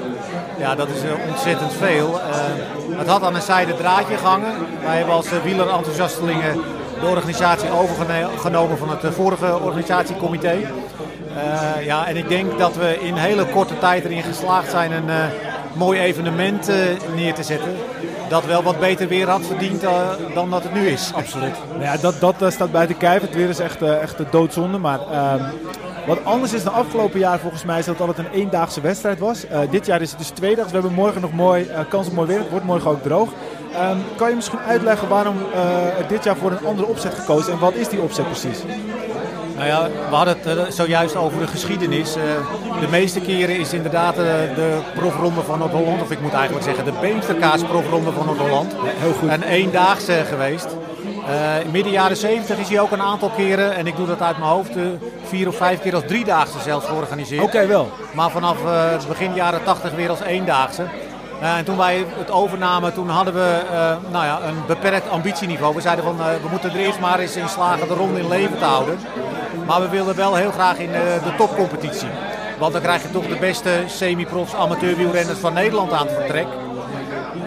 Ja, dat is ontzettend veel. het had aan een zijde draadje gehangen. Wij hebben als wielerenthousiastelingen de organisatie overgenomen van het vorige organisatiecomité. Ja, en ik denk dat we in hele korte tijd erin geslaagd zijn een mooi evenement neer te zetten. Dat wel wat beter weer had verdiend dan dat het nu is. Absoluut. Nou ja, dat, dat staat buiten kijf. Het weer is echt, echt de doodzonde. Maar ehm, wat anders is dan afgelopen jaar volgens mij is dat het altijd een eendaagse wedstrijd was. dit jaar is het dus tweedaags. We hebben morgen nog mooi, kans op mooi weer. Het wordt morgen ook droog. Um, kan je misschien uitleggen waarom dit jaar voor een andere opzet gekozen en wat is die opzet precies? Nou ja, we hadden het eh, zojuist over de geschiedenis. Eh, de meeste keren is inderdaad eh, de profronde van Noord-Holland, of ik moet eigenlijk zeggen de Beemsterkaas profronde van Noord-Holland, heel goed. een eendaagse geweest. Uh, midden jaren 70 is hij ook een aantal keren, en ik doe dat uit mijn hoofd, vier of vijf keer als driedaagse zelfs georganiseerd. Oké, wel. Maar vanaf uh, begin jaren 80 weer als eendaagse. En toen wij het overnamen, toen hadden we nou ja, een beperkt ambitieniveau. We zeiden van, we moeten er eerst maar eens in slagen de ronde in leven te houden. Maar we wilden wel heel graag in de, de topcompetitie. Want dan krijg je toch de beste semi-profs amateurwielrenners van Nederland aan het vertrek.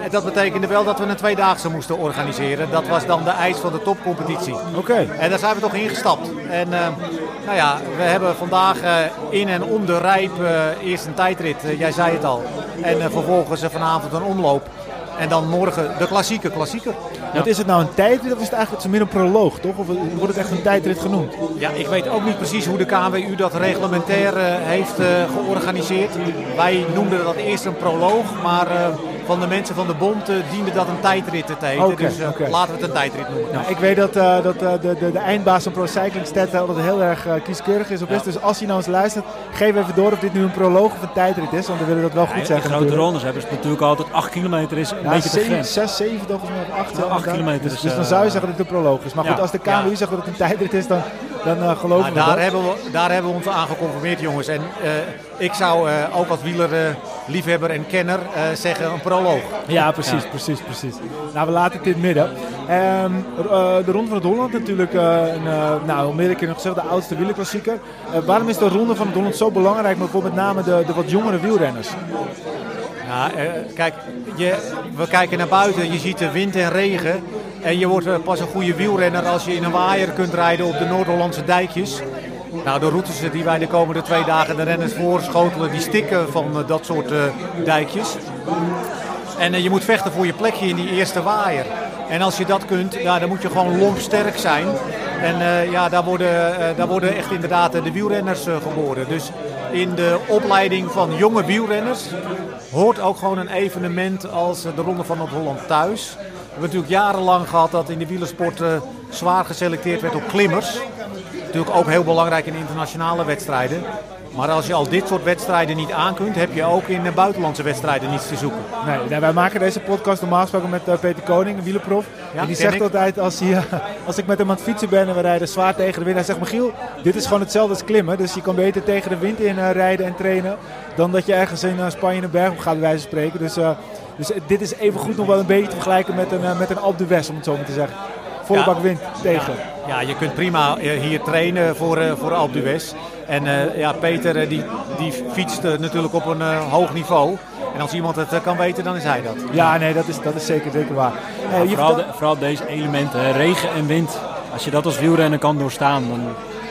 En dat betekende wel dat we een tweedaagse moesten organiseren. Dat was dan de eis van de topcompetitie. Oké. En daar zijn we toch ingestapt. En uh, nou ja, we hebben vandaag uh, in en om de Rijp uh, eerst een tijdrit. jij zei het al. En vervolgens vanavond een omloop. En dan morgen de klassieke klassieker. Wat is het nou een tijdrit of is het eigenlijk het meer een proloog, toch? Of wordt het echt een tijdrit genoemd? Ja, ik weet ook niet precies hoe de KWU dat reglementair uh, heeft uh, georganiseerd. Wij noemden dat eerst een proloog, maar uh, van de mensen van de bond diende dat een tijdrit te heten. Okay, dus okay. laten we het een tijdrit noemen. Nou, ik weet dat, dat de, de, de, eindbaas van Pro Cycling Stat altijd heel erg kieskeurig is op is. Dus als je nou eens luistert, geef even door of dit nu een proloog of een tijdrit is. Want we willen dat wel goed zeggen. De grote rondes hebben ze natuurlijk altijd 8 kilometer is een beetje 7, 6, 7 volgens mij, 8, 8 kilometer. Dus, dus dan zou je zeggen dat het een proloog is. Maar goed, als de KMU zegt dat het een tijdrit is, dan, dan uh, geloven nou, we daar Hebben we, daar hebben we ons aan geconformeerd, jongens. En uh, ik zou uh, ook als wielerliefhebber en kenner zeggen een proloog. Ja, precies, precies, precies. Nou, we laten het in het midden. Um, de Ronde van het Holland natuurlijk, een, nou, meer keer nog gezegd, de oudste wielerklassieker. waarom is de Ronde van het Holland zo belangrijk, maar voor met name de, de wat jongere wielrenners? Ja, kijk, je, we kijken naar buiten, je ziet de wind en regen. En je wordt pas een goede wielrenner als je in een waaier kunt rijden op de Noord-Hollandse dijkjes. Nou, de routes die wij de komende twee dagen de renners voorschotelen, die stikken van dat soort dijkjes. En je moet vechten voor je plekje in die eerste waaier. En als je dat kunt, ja, dan moet je gewoon lompsterk zijn. En ja, daar worden, daar worden echt inderdaad de wielrenners geboren. Dus in de opleiding van jonge wielrenners hoort ook gewoon een evenement als de Ronde van het Holland thuis. We hebben natuurlijk jarenlang gehad dat in de wielersport uh, zwaar geselecteerd werd op klimmers. Natuurlijk ook heel belangrijk in internationale wedstrijden. Maar als je al dit soort wedstrijden niet aankunt, heb je ook in de buitenlandse wedstrijden niets te zoeken. Nee, wij maken deze podcast normaal gesproken met uh, Peter Koning, een wielerprof. Ja, en die zegt ik. altijd, als, hij, als ik met hem aan het fietsen ben en we rijden zwaar tegen de wind. Hij zegt, Michiel, dit is gewoon hetzelfde als klimmen. Dus je kan beter tegen de wind in uh, rijden en trainen. Dan dat je ergens in uh, Spanje een berg op gaat, bij wijze van spreken. Dus, dus dit is even goed nog wel een beetje te vergelijken met een, met een Alpe d'Huez, om het zo maar te zeggen. Volle ja, bak wind tegen. Ja, ja, je kunt prima hier trainen voor, voor Alpe d'Huez. En uh, ja, Peter die, die fietst natuurlijk op een hoog niveau. En als iemand het kan weten, dan is hij dat. Ja, nee, dat is, dat is zeker, zeker waar. Ja, vooral, de, vooral deze elementen, regen en wind. Als je dat als wielrenner kan doorstaan, dan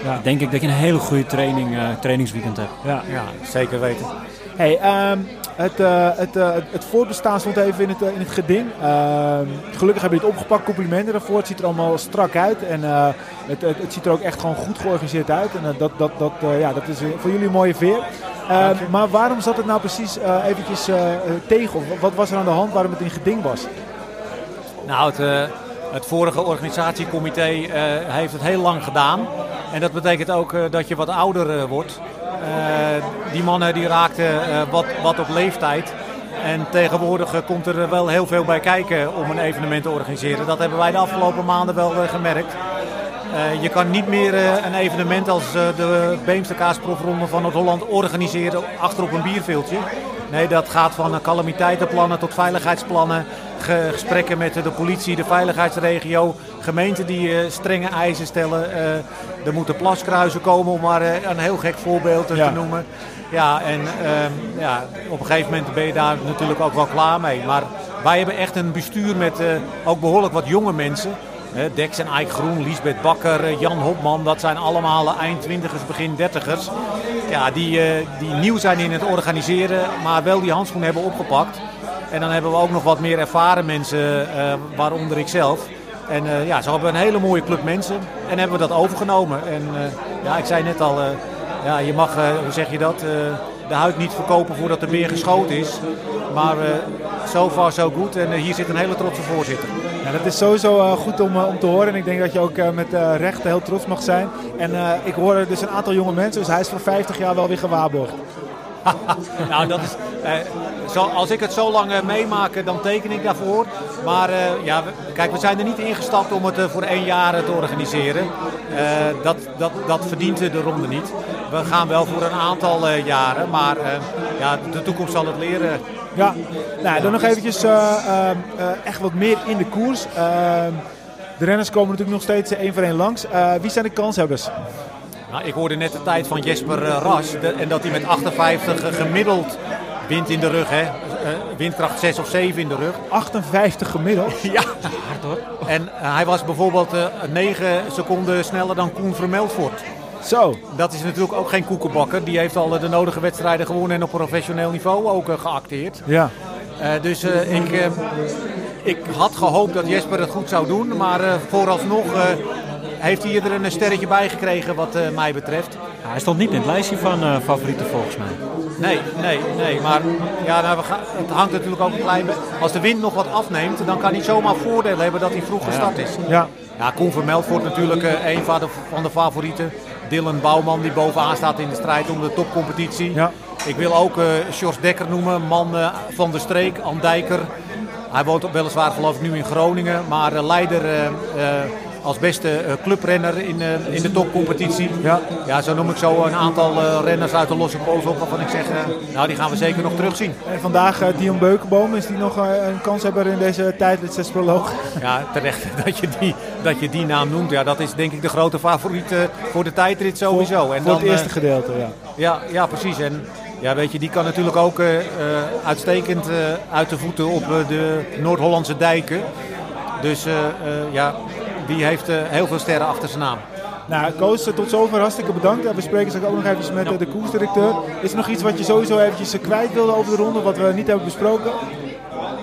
ja. denk ik dat je een hele goede training, trainingsweekend hebt. Ja, ja zeker weten. Hey, um, het, uh, het, uh, het voortbestaan stond even in het, uh, in het geding. Ehm, gelukkig hebben we het opgepakt. Complimenten daarvoor. Het ziet er allemaal strak uit. En het, het, het, ziet er ook echt gewoon goed georganiseerd uit. En dat, dat, dat, ja, dat is voor jullie een mooie veer. Ehm, maar waarom zat het nou precies eventjes tegen? Of wat was er aan de hand waarom het in geding was? Nou, het, het vorige organisatiecomité heeft het heel lang gedaan. En dat betekent ook dat je wat ouder wordt. Uh, die mannen die raakten wat, wat op leeftijd. En tegenwoordig eh, komt er wel heel veel bij kijken om een evenement te organiseren. Dat hebben wij de afgelopen maanden wel eh, gemerkt. Eh, je kan niet meer eh, een evenement als eh, de Beemsterkaasprofronde van Noord-Holland organiseren achter op een bierveeltje. Nee, dat gaat van eh, calamiteitenplannen tot veiligheidsplannen, gesprekken met de politie, de veiligheidsregio, gemeenten die eh, strenge eisen stellen. Eh, er moeten plaskruisen komen, om maar eh, een heel gek voorbeeld Ja. te noemen. Ja, en ehm, ja, op een gegeven moment ben je daar natuurlijk ook wel klaar mee. Maar wij hebben echt een bestuur met ook behoorlijk wat jonge mensen. Hè, Dex en Eik Groen, Liesbeth Bakker, Jan Hopman, dat zijn allemaal eind twintigers, begin dertigers. Ja, die, die nieuw zijn in het organiseren, maar wel die handschoen hebben opgepakt. En dan hebben we ook nog wat meer ervaren mensen, eh, waaronder ik zelf. En eh, ja, zo hebben we een hele mooie club mensen en hebben we dat overgenomen. En eh, ja, ik zei net al, ja, je mag, hoe zeg je dat, de huid niet verkopen voordat de beer geschoten is. Maar so far so good en hier zit een hele trotse voorzitter. Ja, dat is sowieso goed om, om te horen. En ik denk dat je ook met recht heel trots mag zijn. En ik hoor dus een aantal jonge mensen, dus hij is voor 50 jaar wel weer gewaarborgd. [laughs] nou, dat is, eh, zo, als ik het zo lang eh, meemaak, dan teken ik daarvoor. Maar eh, ja, kijk, we zijn er niet ingestapt om het voor één jaar te organiseren. Dat, dat, dat verdient de ronde niet. We gaan wel voor een aantal jaren, maar ja, de toekomst zal het leren. Ja, nou, dan nog eventjes echt wat meer in de koers. De renners komen natuurlijk nog steeds één voor één langs. Wie zijn de kanshebbers? Nou, ik hoorde net de tijd van Jesper eh, Ras de- en dat hij met 58 gemiddeld wint in de rug. Hè. Eh, windkracht 6 of 7 in de rug. 58 gemiddeld. [laughs] Ja, hard hoor. En eh, hij was bijvoorbeeld eh 9 seconden sneller dan Koen Vermeldvoort. Zo, Dat is natuurlijk ook geen koekenbakker. Die heeft al eh, de nodige wedstrijden gewonnen en op professioneel niveau ook eh, geacteerd. ja. Eh, dus eh, ik, eh, ik had gehoopt dat Jesper het goed zou doen. Maar eh, vooralsnog eh, heeft hij er een sterretje bij gekregen wat eh, mij betreft. Ja, hij stond niet in het lijstje van eh, favorieten volgens mij. Nee, nee, nee. Maar ja, nou, we gaan, het hangt natuurlijk ook een klein beetje. Als de wind nog wat afneemt, dan kan hij zomaar voordeel hebben dat hij vroeg gestart is. Ja, Ja, Koen Vermeld wordt natuurlijk eh, een van de, van de favorieten. Dylan Bouwman die bovenaan staat in de strijd om de topcompetitie. Ja. Ik wil ook eh Sjors Dekker noemen, man eh, van de streek, Andijker. Hij woont op- weliswaar geloof ik nu in Groningen, maar leider eh, eh, als beste eh, clubrenner in, eh, in de topcompetitie. Ja. ja, zo noem ik zo een aantal eh, renners uit de losse poos op waarvan ik zeg, nou die gaan we zeker nog terugzien. en vandaag Dion Beukenboom. Is die nog een kanshebber in deze tijdritsersproloog? Ja, terecht [laughs] dat je, die, dat je die naam noemt. Ja, dat is denk ik de grote favoriet voor de tijdrit sowieso. En Voor het eerste gedeelte, ja. ja, ja, precies. En ja, weet je, die kan natuurlijk ook uitstekend uit de voeten op de Noord-Hollandse dijken. Dus ja, die heeft eh, heel veel sterren achter zijn naam. Nou, Koos, eh, tot zover hartstikke bedankt. We spreken straks ook nog even met eh, de koersdirecteur. Is er nog iets wat je sowieso eventjes kwijt wilde over de ronde, wat we niet hebben besproken?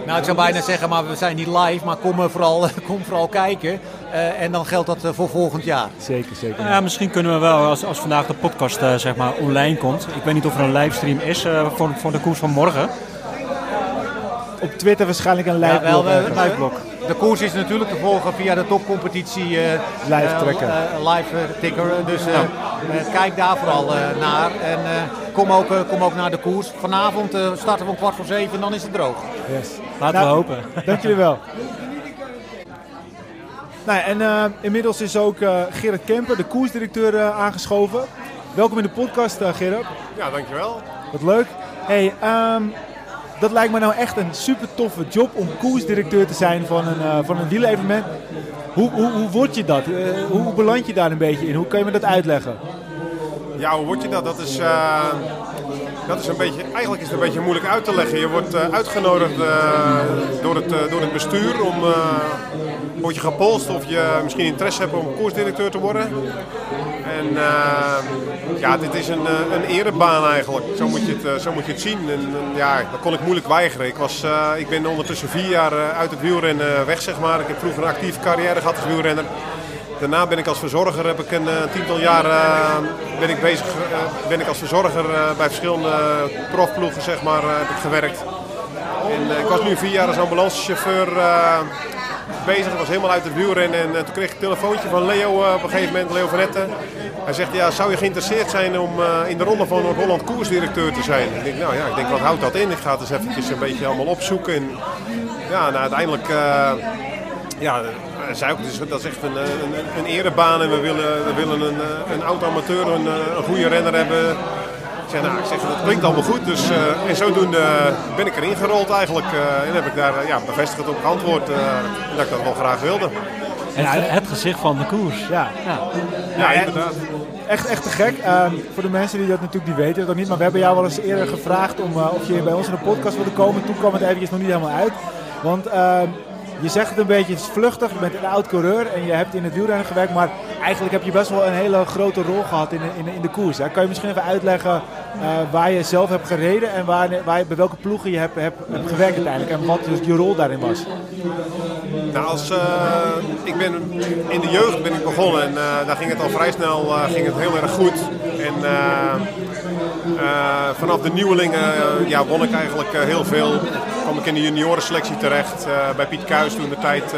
Nou, ik zou bijna zeggen, maar we zijn niet live, maar kom, vooral, [laughs] kom vooral kijken. Eh, en dan geldt dat voor volgend jaar. Zeker, zeker. Ja, misschien kunnen we wel, als, als vandaag de podcast eh, zeg maar online komt. Ik weet niet of er een livestream is eh, voor, voor de koers van morgen. Op Twitter waarschijnlijk een Ja, live wel, blog eh, ergens. live blog. De koers is natuurlijk te volgen via de topcompetitie eh, Live eh, tracker. eh, live ticker. Dus kijk daar vooral eh, naar. En eh, kom, ook, eh, kom ook naar de koers. Vanavond eh, starten we om kwart voor zeven en dan is het droog. Yes. Laten Nou, we hopen. Dank jullie wel. Nou, en eh, inmiddels is ook eh, Gerard Kemper, de koersdirecteur, aangeschoven. Welkom in de podcast, eh, Gerard. Ja, dankjewel. Wat leuk. Hey, ehm, dat lijkt me nou echt een super toffe job om koersdirecteur te zijn van een, eh van een wielevenement. Hoe, hoe, hoe word je dat? Eh, hoe, beland je daar een beetje in? Hoe kun je me dat uitleggen? Ja, hoe word je dat? Dat is, eh, dat is een beetje, eigenlijk is het een beetje moeilijk uit te leggen. Je wordt uitgenodigd door, het, door het bestuur om, word je gepolst of je misschien interesse hebt om koersdirecteur te worden. En eh, ja, dit is een, eh, een erebaan eigenlijk. Zo moet je het, eh, zo moet je het zien. En, ja, dat kon ik moeilijk weigeren. Ik, was, ik ben ondertussen vier jaar uit het wielrennen weg, zeg maar. Ik heb vroeger een actieve carrière gehad als wielrenner. Daarna ben ik als verzorger, heb ik een tiental jaar ben ik bezig, ben ik als verzorger bij verschillende profploegen zeg maar, heb ik gewerkt. En ik was nu vier jaar als ambulancechauffeur bezig. Ik was helemaal uit het wielrennen en eh, toen kreeg ik een telefoontje van Leo eh, op een gegeven moment, Leo van. Hij zegt, ja, zou je geïnteresseerd zijn om eh, in de ronde van Noord-Holland koersdirecteur te zijn? Ik denk, nou ja, ik denk, wat houdt dat in? Ik ga het eens eventjes een beetje allemaal opzoeken. En ja, nou, uiteindelijk, ja, zei ook, dus dat is echt een, een, een erebaan en we willen, we willen een, een oud-amateur, een, een goede renner hebben. Ik zeg, nou, ik zeg, dat klinkt allemaal goed. Dus, uh, en zodoende ben ik erin gerold eigenlijk. Uh, en heb ik daar ja, bevestigd op geantwoord uh, dat ik dat wel graag wilde. Het, het gezicht van de koers. Ja, ja. ja inderdaad. Echt, echt te gek. Um, voor de mensen die dat natuurlijk niet weten, dat niet. Maar we hebben jou wel eens eerder gevraagd om, uh, of je bij ons in de podcast wilde komen. Toen kwam het eventjes nog niet helemaal uit. Want uh, je zegt het een beetje vluchtig. Je bent een oud coureur en je hebt in het wielrennen gewerkt. Maar eigenlijk heb je best wel een hele grote rol gehad in, in, in de koers. Kan je misschien even uitleggen uh, waar je zelf hebt gereden en waar, waar bij welke ploegen je hebt, hebt, hebt gewerkt uiteindelijk. En wat dus je rol daarin was? Nou, als, uh, ik ben in de jeugd ben ik begonnen en uh, daar ging het al vrij snel ging het heel erg goed. En vanaf de nieuwelingen ja, won ik eigenlijk heel veel. kwam ik in de juniorenselectie terecht bij Piet Kuijs toen de tijd.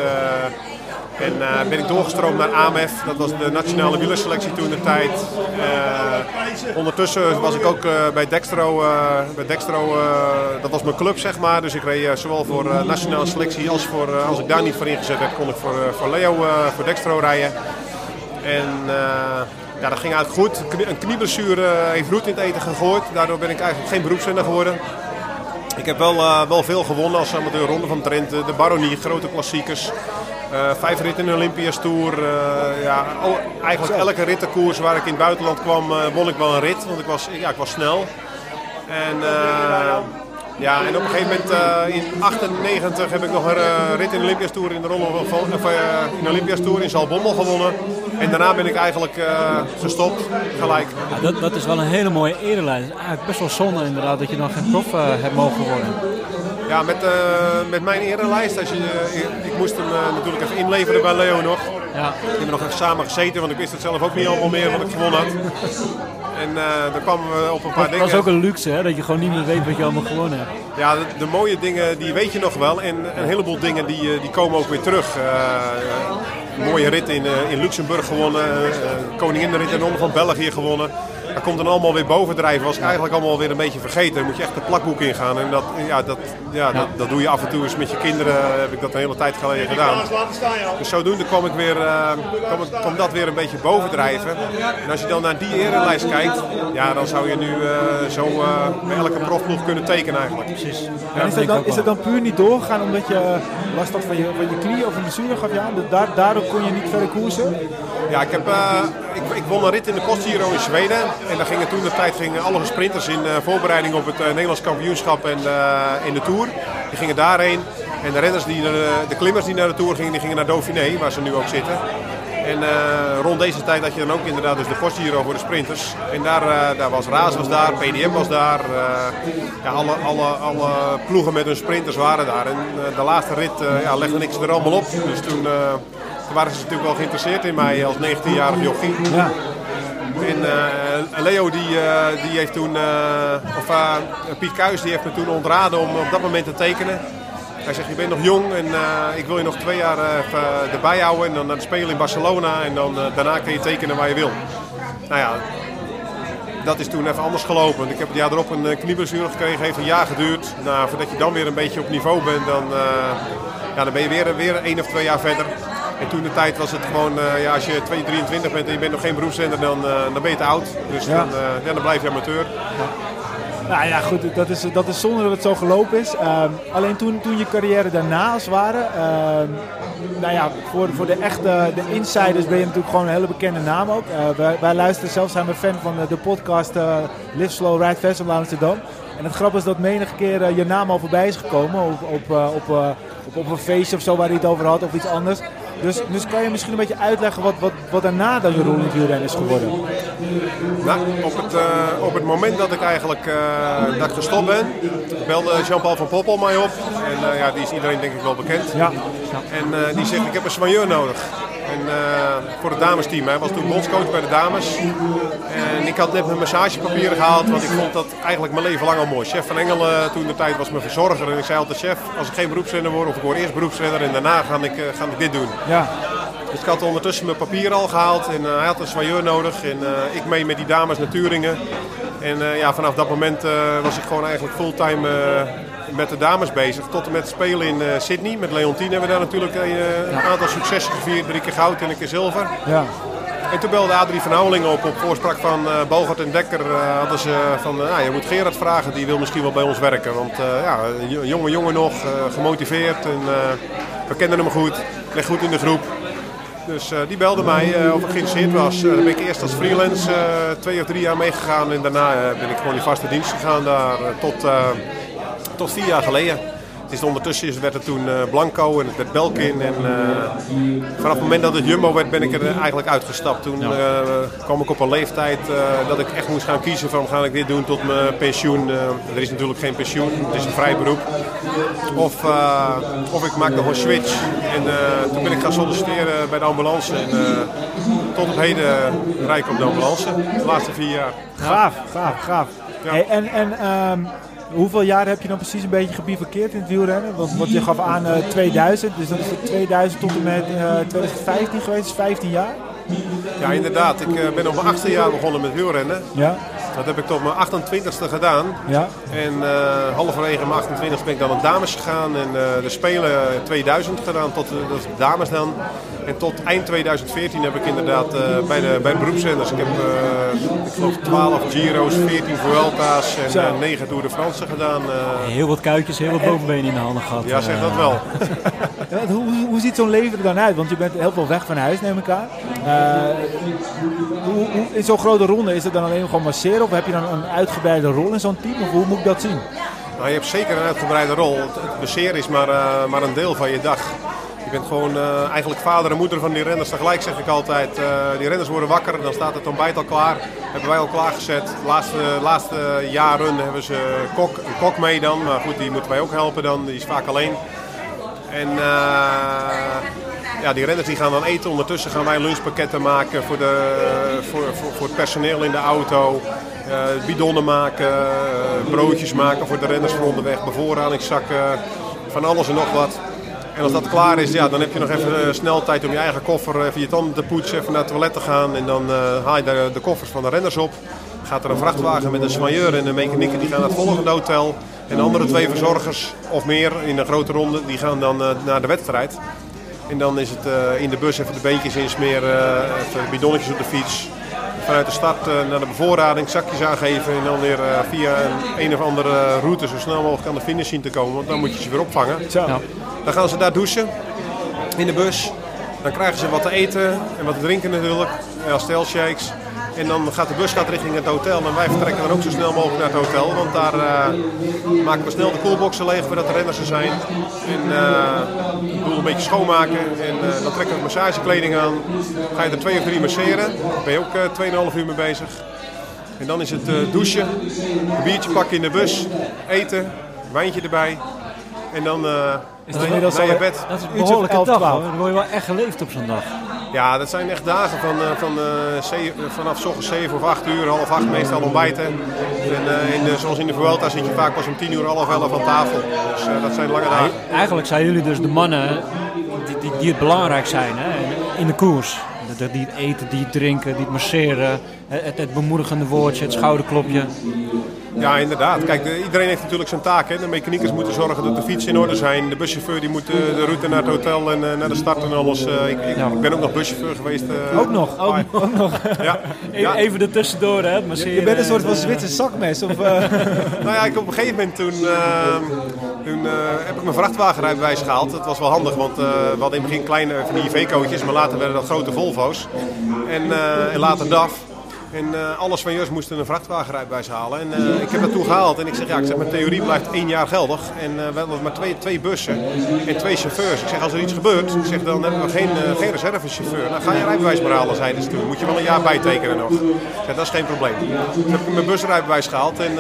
en ben ik doorgestroomd naar AMF, dat was de nationale wielerselectie toen de tijd. ondertussen was ik ook bij Dextro, bij Dextro dat was mijn club zeg maar. Dus ik reed zowel voor nationale selectie als voor, als ik daar niet voor ingezet heb, kon ik voor, voor Leo, voor Dextro rijden. En ja, dat ging eigenlijk goed. Een knieblessure heeft roet in het eten gegooid. Daardoor ben ik eigenlijk geen beroepsrenner geworden. Ik heb wel, uh, wel veel gewonnen als amateur. Ronde van Trent, de Baronie, grote klassiekers. Uh, vijf ritten in de Olympias Tour. Uh, ja, eigenlijk elke rittenkoers waar ik in het buitenland kwam, won ik wel een rit. Want ik was, ja, ik was snel. En ja, en op een gegeven moment uh, in 98 heb ik nog een uh, rit in de Olympias Tour in de ronde van, of, uh, in de Olympias Tour in Zalbommel gewonnen. En daarna ben ik eigenlijk gestopt, gelijk. Ja, dat, dat is wel een hele mooie erelijst. Eigenlijk best wel zonde inderdaad dat je dan geen prof hebt mogen worden. Ja, met, met mijn erelijst, als je, ik moest hem natuurlijk even inleveren bij Leo nog. Ja. We hebben nog even samen gezeten, want ik wist het zelf ook niet allemaal meer wat ik gewonnen had. En uh, dan kwamen we op een paar dat dingen. Dat is ook een luxe, hè? dat je gewoon niet meer weet wat je allemaal gewonnen hebt. Ja, de, de mooie dingen die weet je nog wel. En een heleboel dingen die, die komen ook weer terug. Uh, mooie rit in, in Luxemburg gewonnen. Koninginrit in de Ronde van België gewonnen. Dat komt dan allemaal weer bovendrijven. Was ik eigenlijk allemaal weer een beetje vergeten. Dan moet je echt de plakboek ingaan. En dat, ja, dat, ja, dat, dat doe je af en toe eens met je kinderen. Heb ik dat een hele tijd geleden gedaan. Dus zodoende kwam, ik weer, uh, kwam, kwam dat weer een beetje bovendrijven. En als je dan naar die erenlijst kijkt, ja, dan zou je nu uh, zo uh, bij elke profploeg kunnen tekenen eigenlijk. Precies. En is, het dan, is het dan puur niet doorgegaan omdat je last had van je, van je knie of een blessure gaf je aan? Daar, daardoor kon je niet verder koersen? Ja, ik, heb, ik, ik won een rit in de Postgiro in Zweden. En daar gingen toen de tijd gingen alle sprinters in uh, voorbereiding op het uh, Nederlands kampioenschap en in de Tour. Die gingen daarheen. En de renners, die, de klimmers die naar de Tour gingen, die gingen naar Dauphiné, waar ze nu ook zitten. En rond deze tijd had je dan ook inderdaad dus de Postgiro voor de sprinters. En daar, daar was Raas was daar, PDM was daar. alle, alle, alle ploegen met hun sprinters waren daar. En de laatste rit ja, legde niks er allemaal op. Dus toen waren ze natuurlijk wel geïnteresseerd in mij als 19-jarig jochie. Ja. En uh, Leo die, uh, die heeft toen, uh, of Piet Kuijs die heeft me toen ontraden om op dat moment te tekenen. Hij zegt, je bent nog jong en ik wil je nog twee jaar erbij houden en dan naar de Spelen in Barcelona. En dan, daarna kun je tekenen waar je wil. Nou ja, dat is toen even anders gelopen. Ik heb het jaar erop een knieblessure gekregen, heeft een jaar geduurd. Nou, voordat je dan weer een beetje op niveau bent, dan, ja, dan ben je weer, weer één of twee jaar verder. En toen de tijd was het gewoon, uh, ja, als je 2, 23 bent en je bent nog geen beroepszender, dan, uh, dan ben je te oud. Dus ja. dan, uh, ja, dan blijf je amateur. Ja. Nou ja, goed, dat is, dat is zonde dat het zo gelopen is. Uh, alleen toen, toen je carrière daarna als het ware, nou ja, voor, voor de echte de insiders ben je natuurlijk gewoon een hele bekende naam ook. wij, wij luisteren zelfs, zijn we fan van de podcast Live Slow Ride Fast in Amsterdam. En het grappige is dat menige keer je naam al voorbij is gekomen op, op, op, op, op een feestje of zo waar hij het over had of iets anders. Dus, dus kan je misschien een beetje uitleggen wat, wat, wat daarna dan je rol in het wielrennen is geworden? Nou, op het, uh, op het moment dat ik eigenlijk uh, dat ik gestopt ben, belde Jean-Paul van Poppel mij op. En uh, ja, die is iedereen denk ik wel bekend. Ja. En die zegt, ik heb een soigneur nodig. En, voor het damesteam. Hij was toen bondscoach bij de dames. En ik had net mijn massagepapieren gehaald, want ik vond dat eigenlijk mijn leven lang al mooi. Chef van Engelen toen de tijd was mijn verzorger. En ik zei altijd, chef, als ik geen beroepsrenner word, of ik word eerst beroepsrenner en daarna ga ik, ga ik dit doen. Ja. Dus ik had ondertussen mijn papier al gehaald en hij had een soigneur nodig. En ik mee met die dames naar Turingen. En ja, vanaf dat moment was ik gewoon eigenlijk fulltime met de dames bezig. Tot en met spelen in Sydney. Met Leontine hebben we daar natuurlijk een aantal successen gevierd. Drie keer goud en een keer zilver. Ja. En toen belde Adrie van Houweling op, op voorspraak van Bogert en Dekker. Hadden ze van, uh, je moet Gerard vragen, die wil misschien wel bij ons werken. Want ja, jonge jongen nog, gemotiveerd en we kenden hem goed. Leg goed in de groep. Dus die belde mij of ik geïnteresseerd was. daar ben ik eerst als freelance twee of drie jaar meegegaan. En daarna ben ik gewoon in vaste dienst gegaan daar tot, tot vier jaar geleden. Het is ondertussen werd het toen uh, Blanco en het werd Belkin. En uh, vanaf het moment dat het Jumbo werd, ben ik er eigenlijk uitgestapt. Toen kwam ik op een leeftijd dat ik echt moest gaan kiezen van ga ik dit doen tot mijn pensioen. er is natuurlijk geen pensioen, het is een vrij beroep. Of, of ik maak nog een switch. En toen ben ik gaan solliciteren bij de ambulance. En tot op heden rijd ik op de ambulance, de laatste vier jaar. Gaaf, gaaf, gaaf. Ja. Hey, en en um hoeveel jaar heb je dan precies een beetje gebivakkeerd in het wielrennen? Want, want je gaf aan uh, eh, 2000, dus dat is het 2000 tot en met uh, eh, 2015 geweest, dus 15 jaar? Ja, inderdaad. Ik uh, ben op mijn achtste jaar begonnen met wielrennen. Ja. Dat heb ik tot mijn 28ste gedaan. Ja. En uh, halverwege mijn 28ste ben ik dan naar dames gegaan. En uh, de Spelen 2000 gedaan, tot dat is dames dan. En tot eind 2014 heb ik inderdaad uh, bij, de, bij de beroepszenders. Ik heb ik geloof 12 Giro's, 14 Vuelta's en 9 Tour de France gedaan. Heel wat kuitjes, heel wat bovenbenen in de handen gehad. Ja, zeg dat wel. [laughs] hoe, hoe ziet zo'n leven er dan uit? Want je bent heel veel weg van huis, neem ik aan. hoe, hoe, in zo'n grote ronde is het dan alleen gewoon masseren? Of heb je dan een uitgebreide rol in zo'n team? Of hoe moet ik dat zien? Nou, je hebt zeker een uitgebreide rol. Het bezeer is maar, uh, maar een deel van je dag. Je bent gewoon uh, eigenlijk vader en moeder van die renners tegelijk, zeg ik altijd. Die renners worden wakker, dan staat het ontbijt al klaar. Hebben wij al klaargezet. De laatste, laatste jaren hebben ze kok, kok mee dan. Maar goed, die moeten wij ook helpen dan. Die is vaak alleen. En ja, die renners die gaan dan eten. Ondertussen gaan wij lunchpakketten maken voor, de, voor, voor, voor het personeel in de auto. Uh, bidonnen maken, uh, broodjes maken voor de renners van onderweg, bevoorradingszakken, van alles en nog wat. En als dat klaar is, ja, dan heb je nog even snel tijd om je eigen koffer even je tanden te poetsen, even naar het toilet te gaan. En dan haal je de, koffers van de renners op. Gaat er een vrachtwagen met een soigneur en een mechanieker die gaan naar het volgende hotel. En de andere twee verzorgers, of meer in een grote ronde, die gaan dan naar de wedstrijd. En dan is het uh, in de bus even de beentjes insmeren, uh, even bidonnetjes op de fiets. Vanuit de start uh, naar de bevoorrading, zakjes aangeven en dan weer via een, een of andere route zo snel mogelijk aan de finish zien te komen. Want dan moet je ze weer opvangen. Ja. Dan gaan ze daar douchen in de bus. Dan krijgen ze wat te eten en wat te drinken natuurlijk. Ja, shakes. En dan gaat de bus gaat richting het hotel. En wij vertrekken dan ook zo snel mogelijk naar het hotel. Want daar uh, maken we snel de koelboxen leeg voordat de renners er zijn. En uh, een beetje schoonmaken. En uh, dan trekken we massagekleding aan. Ga je er twee of drie masseren. Daar ben je ook 2,5 uur mee bezig. En dan is het douchen, een biertje pakken in de bus, eten, wijntje erbij. En dan is inmiddels naar je bed. Dat is een behoorlijke dag hoor. Dan word je wel echt geleefd op zo'n dag. Ja, dat zijn echt dagen van, uh, van, uh, vanaf ochtends 7 of 8 uur, half 8 meestal ontbijten. En in de, zoals in de Vuelta zit je vaak pas om 10 uur, half 11 aan tafel. Dus dat zijn lange dagen. Eigenlijk zijn jullie dus de mannen die, die, die het belangrijk zijn hè, in de koers. Die het eten, die het drinken, die het masseren, het, het bemoedigende woordje, het schouderklopje. Ja, inderdaad. Kijk, iedereen heeft natuurlijk zijn taak. Hè. De mechaniekers moeten zorgen dat de fiets in orde zijn. De buschauffeur die moet de route naar het hotel en uh, naar de start en alles. Uh, ik, ik, ik, ben ook nog buschauffeur geweest. Uh, ook nog? Ook, ook nog. [laughs] ja. Even, even ertussendoor, hè? Je, je bent een soort van Zwitser zakmes? Of, [laughs] nou ja, ik, op een gegeven moment toen, toen heb ik mijn vrachtwagenrijbewijs gehaald. Dat was wel handig, want we hadden in het begin kleine van die IV-cootjes, maar later werden dat grote Volvo's. En, en later DAF. En uh, alles van Jus moesten een vrachtwagenrijbewijs halen. En uh, ik heb dat toen gehaald. En ik zeg, ja, ik zeg, mijn theorie blijft één jaar geldig. En uh, we hebben maar twee, twee bussen en twee chauffeurs. Ik zeg, als er iets gebeurt, ik zeg, dan hebben we geen, reservechauffeur. Dan ga je rijbewijs maar halen, zeiden ze toen. Moet je wel een jaar bijtekenen nog. Ik zeg, dat is geen probleem. Toen heb ik mijn busrijbewijs gehaald. En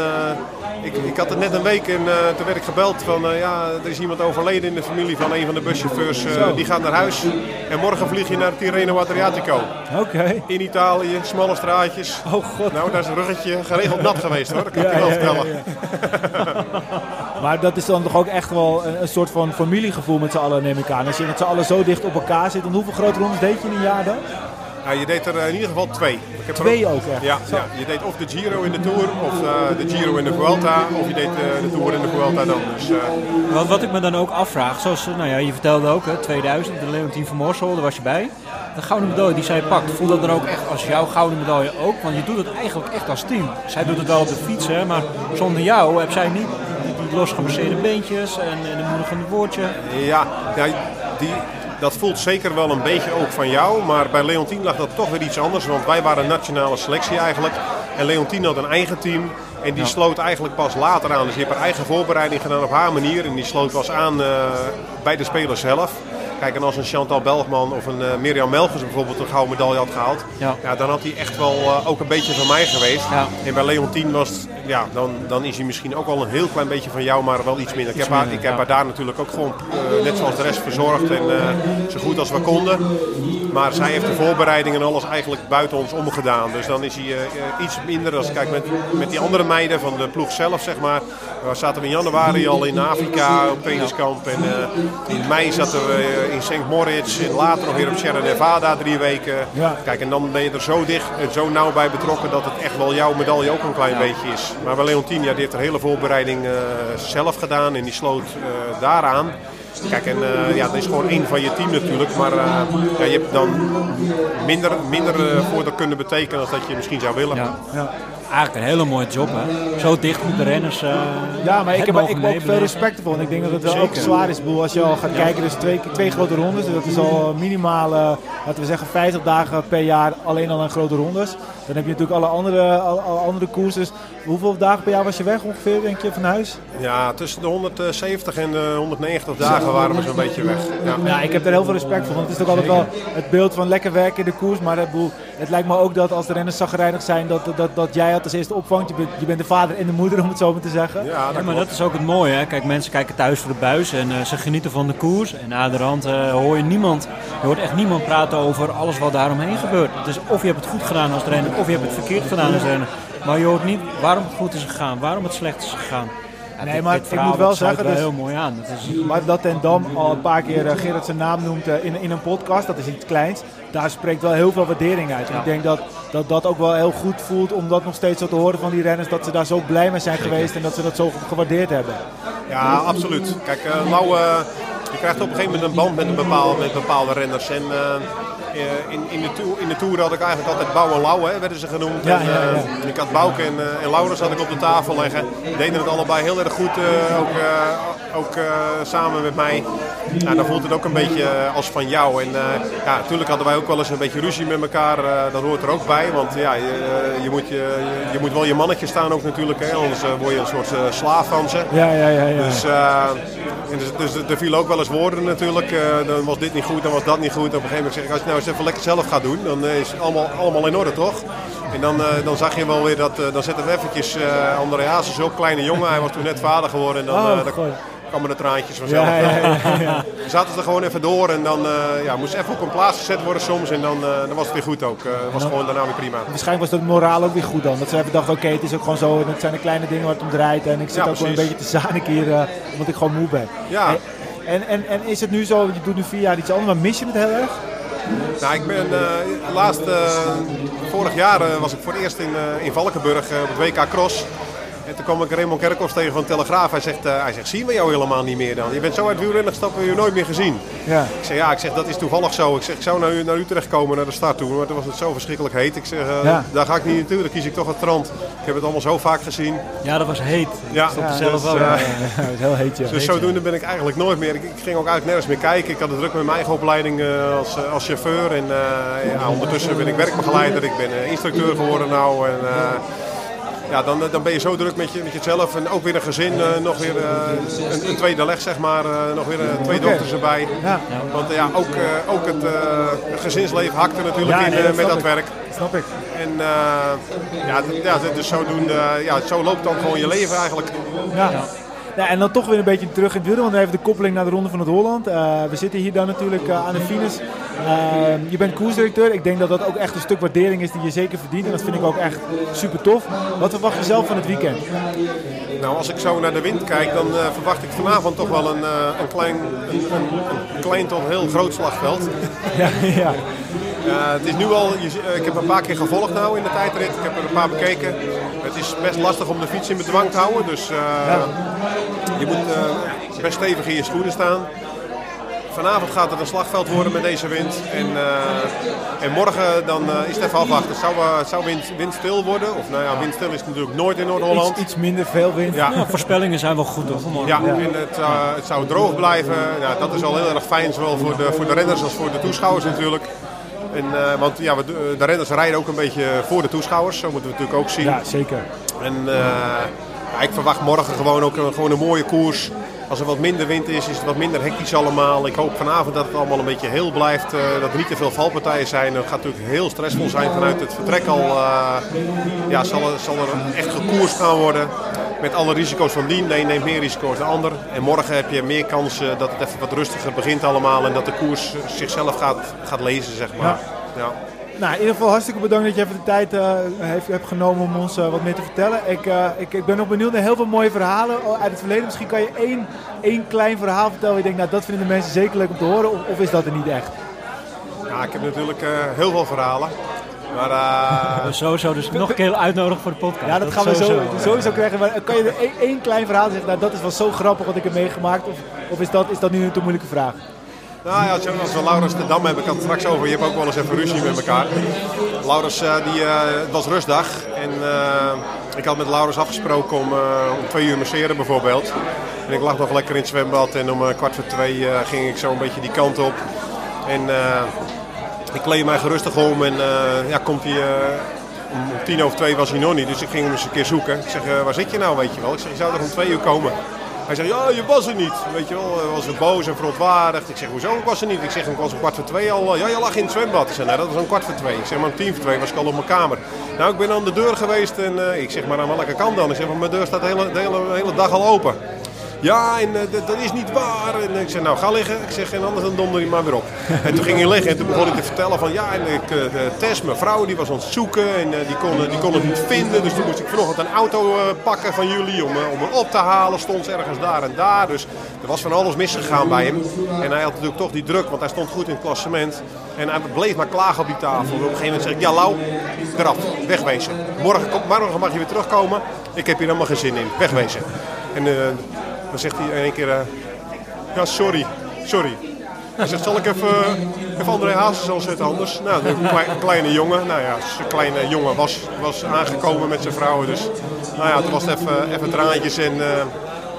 ik, ik had het net een week en toen werd ik gebeld van, ja, er is iemand overleden in de familie van een van de buschauffeurs. die gaat naar huis. En morgen vlieg je naar Tirreno Adriatico. Oké. In Italië, smalle straatjes. Oh god. Nou, daar is een ruggetje geregeld nat geweest hoor, dat kan ik je wel vertellen. [laughs] Maar dat is dan toch ook echt wel een, een soort van familiegevoel met z'n allen, neem ik aan. Als je met z'n allen zo dicht op elkaar zit. Want hoeveel grote rondes deed je in een jaar dan? Ja, je deed er in ieder geval twee. Ik heb er Twee ook echt? Ja, ja, je deed of de Giro in de Tour, of eh, de Giro in de Vuelta, of je deed eh, de Tour in de Vuelta dan. Dus, eh, Wat, wat ik me dan ook afvraag, zoals nou ja, je vertelde ook, hè, 2000, de Leontien van Moorsel, daar was je bij. De gouden medaille die zij pakt, voelt dat dan ook echt als jouw gouden medaille ook? Want je doet het eigenlijk echt als team. Zij doet het wel op de fiets, hè, maar zonder jou heb zij niet die, losgemasseerde beentjes en, en een moedigende woordje. ja, ja die, dat voelt zeker wel een beetje ook van jou, maar bij Leontien lag dat toch weer iets anders, want wij waren een nationale selectie eigenlijk. En Leontien had een eigen team. En die sloot eigenlijk pas later aan. Dus die heeft haar eigen voorbereiding gedaan op haar manier. En die sloot pas aan eh, bij de speler zelf. Kijk, en als een Chantal Belgman of een eh, Mirjam Melgers bijvoorbeeld een gouden medaille had gehaald, Ja. dan had hij echt wel eh, ook een beetje van mij geweest. Ja. En bij Leontien was het, ja, dan, dan is hij misschien ook wel een heel klein beetje van jou, maar wel iets minder. Ik heb, haar, ik heb haar daar natuurlijk ook gewoon, eh, net zoals de rest, verzorgd en eh, zo goed als we konden. Maar zij heeft de voorbereiding en alles eigenlijk buiten ons omgedaan. Dus dan is hij eh, iets minder als kijk met, met die andere meiden van de ploeg zelf, zeg maar. We zaten in januari al in Afrika op trainingskamp. En in mei zaten we in St. Moritz. En later nog weer op Sierra Nevada drie weken. Ja. Kijk, en dan ben je er zo dicht en zo nauw bij betrokken dat het echt wel jouw medaille ook een klein beetje is. Maar bij Leontien, ja, die heeft de hele voorbereiding eh, zelf gedaan en die sloot eh, daaraan. Kijk, en eh, ja, dat is gewoon één van je team natuurlijk. Maar eh, ja, je hebt dan minder, minder voor dat kunnen betekenen als dat je misschien zou willen. Ja. Ja. Eigenlijk een hele mooie job, hè? Zo dicht met de renners. eh, Ja, maar ik het heb, mogen ik heb ook veel respect ervoor. En ik denk dat het wel ook zwaar is. Ik bedoel, als je al gaat kijken, dus twee, twee grote rondes. Dus dat is al minimaal, eh, laten we zeggen, 50 dagen per jaar alleen al aan grote rondes. Dan heb je natuurlijk alle andere, alle, alle andere koersen. Hoeveel dagen per jaar was je weg ongeveer, denk je, van huis? Ja, tussen de 170 en de 190 dagen waren we zo'n beetje weg. Ja. Ja, ik heb daar heel veel respect voor. Want het is toch altijd wel het beeld van lekker werken in de koers. Maar ik bedoel, het lijkt me ook dat als de renners zagrijnig zijn, dat, dat, dat jij het als eerste opvangt. Je bent, je bent de vader en de moeder, om het zo maar te zeggen. Ja, maar dat is ook het mooie. Hè? Kijk, mensen kijken thuis voor de buis en eh, ze genieten van de koers. En na de rand eh, hoor je niemand, je hoort echt niemand praten over alles wat daaromheen gebeurt. Dus of je hebt het goed gedaan als renner, of je hebt het verkeerd gedaan als renner. Maar je hoort niet waarom het goed is gegaan, waarom het slecht is gegaan. Ja, Nee, dit- maar dit ik moet wel zeggen, dus- heel mooi aan. Dat is, Maar dat Ten Dam al een paar keer Gerard zijn naam noemt in, in een podcast, dat is iets kleins. Daar spreekt wel heel veel waardering uit. En ik denk dat, dat dat ook wel heel goed voelt om dat nog steeds zo te horen van die renners. Dat ze daar zo blij mee zijn geweest en dat ze dat zo gewaardeerd hebben. Ja, absoluut. Kijk, Lau, eh, je krijgt op een gegeven moment een band met, een bepaalde, met bepaalde renners. En eh, in, in, de tour, in de Tour had ik eigenlijk altijd Bouw en hè, werden ze genoemd. Ja, en, ja, ja. eh, ik had Bouke en, eh, en Laurens had ik op de tafel leggen. Deden het allebei heel erg goed, eh, ook, eh, ook eh, samen met mij. Ja, dan voelt het ook een beetje eh, als van jou. En eh, ja, natuurlijk hadden wij ook wel eens een beetje ruzie met elkaar. eh, dat hoort er ook bij. Want ja, je, eh, je, moet, je, je, moet wel je mannetje staan ook natuurlijk. Hè, anders eh, word je een soort eh, slaaf van ze. Ja, ja, ja. ja. Dus, eh, dus, dus er vielen ook wel eens woorden natuurlijk. Eh, dan was dit niet goed, dan was dat niet goed. Op een gegeven moment zeg ik, als je nou eens even lekker zelf gaat doen, dan eh, is het allemaal, allemaal in orde, toch? En dan, eh, dan zag je wel weer dat, eh, dan zetten we eventjes uh, Andreas, zo'n kleine jongen. Hij was toen net vader geworden en dan, Oh, dan kwamen de traantjes vanzelf. Ja, ja, ja, ja. We [laughs] zaten er gewoon even door en dan ja, moest even op een plaats gezet worden soms. En dan, dan was het weer goed ook. Het was gewoon daarna weer prima. Waarschijnlijk was dat moraal ook weer goed dan. Dat ze even dachten, oké, het is ook gewoon zo. En het zijn de kleine dingen waar het om draait. En ik zit ook wel een beetje te zanik hier, eh, omdat ik gewoon moe ben. Ja. En, en, en is het nu zo, je doet nu vier jaar iets anders, maar mis je het heel erg? Nou, ik ben eh laatst, eh, vorig jaar eh, was ik voor het eerst in, in Valkenburg op het WK Cross. En toen kwam ik Raymond Kerkhoffs tegen van de Telegraaf. Hij zegt, eh, hij zegt, zien we jou helemaal niet meer dan? Je bent zo uit wielrennen gestapt, we hebben je nooit meer gezien. Ja. Ik zeg, ja, ik zeg, dat is toevallig zo. Ik zeg, ik zou naar, U- naar Utrecht komen, naar de start toe. Maar toen was het zo verschrikkelijk heet. Ik zeg, eh, Ja. daar ga ik niet naartoe, dan kies ik toch het strand. Ik heb het allemaal zo vaak gezien. ja, dat was heet. Ja, stond er dus, zelf ook. eh, Ja, ja, het is heel heet, ja. dus zodoende ben ik eigenlijk nooit meer. Ik, ik ging ook eigenlijk nergens meer kijken. Ik had het druk met mijn eigen opleiding eh, als, als chauffeur. En eh, ja, ondertussen ben ik werkbegeleider. Ik ben instructeur geworden nou. En, eh, ja, dan, dan ben je zo druk met, je, met jezelf. En ook weer een gezin, eh, nog weer eh, een, een tweede leg zeg maar. eh, nog weer twee dochters erbij. Ja. Want ja, ook, eh, ook het, eh, gezinsleven hakte natuurlijk Ja, in nee, dat met dat ik. werk. Snap ik. En eh, ja, ja, dus zodoende, ja, zo loopt dan gewoon je leven eigenlijk. Ja. Nou, en dan toch weer een beetje terug in het wiel, want we even de koppeling naar de Ronde van het Holland. Uh, we zitten hier dan natuurlijk uh, aan de finish. Uh, je bent koersdirecteur. Ik denk dat dat ook echt een stuk waardering is die je zeker verdient. En dat vind ik ook echt super tof. Wat verwacht je zelf van het weekend? Nou, als ik zo naar de wind kijk, dan verwacht ik vanavond toch wel een, een, klein, een, een, een klein tot heel groot slagveld. [laughs] ja, ja. Uh, het is nu al, je, ik heb een paar keer gevolgd nou in de tijdrit. Ik heb er een paar bekeken. Het is best lastig om de fiets in bedwang te houden. Dus uh, ja. je moet uh, best stevig in je schoenen staan. Vanavond gaat het een slagveld worden met deze wind. En, en morgen dan is het even afwachten. Het zou, zou wind, windstil worden. Of nou ja, windstil is natuurlijk nooit in Noord-Holland. Iets, iets, minder veel wind. Ja. ja. voorspellingen zijn wel goed toch? Ja, en het, het zou droog blijven. Nou, dat is al heel erg fijn, zowel voor de, voor de renners als voor de toeschouwers natuurlijk. En, uh, want ja, we, de renners rijden ook een beetje voor de toeschouwers. Zo moeten we natuurlijk ook zien. Ja, zeker. En uh, ja, ik verwacht morgen gewoon ook een, gewoon een mooie koers. Als er wat minder wind is, is het wat minder hectisch allemaal. Ik hoop vanavond dat het allemaal een beetje heel blijft. Uh, dat er niet te veel valpartijen zijn. Het gaat natuurlijk heel stressvol zijn vanuit het vertrek al. ja, zal, er, zal er echt gekoerst gaan worden. Met alle risico's van dien. De een neemt meer risico's dan de ander. En morgen heb je meer kansen dat het even wat rustiger begint allemaal. En dat de koers zichzelf gaat, gaat lezen, zeg maar. Ja. ja. Nou, in ieder geval hartstikke bedankt dat je even de tijd uh, heeft, hebt genomen om ons uh, wat meer te vertellen. Ik, uh, ik, ik, ben ook benieuwd naar heel veel mooie verhalen uit het verleden. Misschien kan je één, één klein verhaal vertellen. Waar je denkt, nou dat vinden de mensen zeker leuk om te horen. Of, of is dat er niet echt? Ja, ik heb natuurlijk heel veel verhalen. Maar, uh... sowieso dus nog een keer uitnodigen voor de podcast. Ja, dat, gaan we sowieso, sowieso krijgen. Maar kan je er één, één klein verhaal zeggen? Nou, dat is wel zo grappig wat ik heb meegemaakt. Of, of is, dat, is dat nu een te moeilijke vraag? Nou ja, als we Laurens de Dam hebben, ik had het straks over. Je hebt ook wel eens even ruzie met elkaar. Laurens, uh, die, uh, het was rustdag. En uh, ik had met Laurens afgesproken om, om twee uur masseren bijvoorbeeld. En ik lag nog lekker in het zwembad. En om kwart voor twee ging ik zo een beetje die kant op. En ik kleed mij gerustig om en uh, ja, komt hij... Uh, om tien over twee was hij nog niet, dus ik ging hem eens een keer zoeken. Ik zeg, uh, waar zit je nou, weet je wel? Ik zeg, je zou er om twee uur komen. Hij zegt, ja, je was er niet. Weet je wel, hij was boos en verontwaardigd. Ik zeg, hoezo was er niet? Ik zeg, ik was om kwart voor twee al. Ja, je lag in het zwembad. Ik zeg, nee, dat was om kwart voor twee. Ik zeg, maar om tien voor twee was ik al op mijn kamer. Nou, ik ben aan de deur geweest en ik zeg, maar aan welke kant dan? Ik zeg, maar mijn deur staat hele, hele, de hele dag al open. Ja, en uh, dat is niet waar. En ik zeg, nou ga liggen. Ik zeg, en anders dan donder hij maar weer op. en toen ging hij liggen en toen begon ik te vertellen van, ja, en ik, uh, Tess, mijn vrouw, die was aan het zoeken en uh, die, kon, die kon het niet vinden. Dus toen moest ik vanochtend een auto pakken van jullie om, om hem op te halen. Stond ze ergens daar en daar. Dus er was van alles misgegaan bij hem. En hij had natuurlijk toch die druk, want hij stond goed in het klassement. En hij bleef maar klagen op die tafel. Op een gegeven moment zeg ik, ja Lau, eraf, wegwezen. Morgen, morgen mag je weer terugkomen. Ik heb hier helemaal geen zin in, wegwezen. En dan zegt hij in één keer, uh, ja sorry, sorry. Hij zegt, zal ik even, even André Hazes zetten anders? Nou, de kleine jongen, nou ja, zijn kleine jongen was, was aangekomen met zijn vrouwen. Dus nou ja, toen was het even, even traantjes en uh,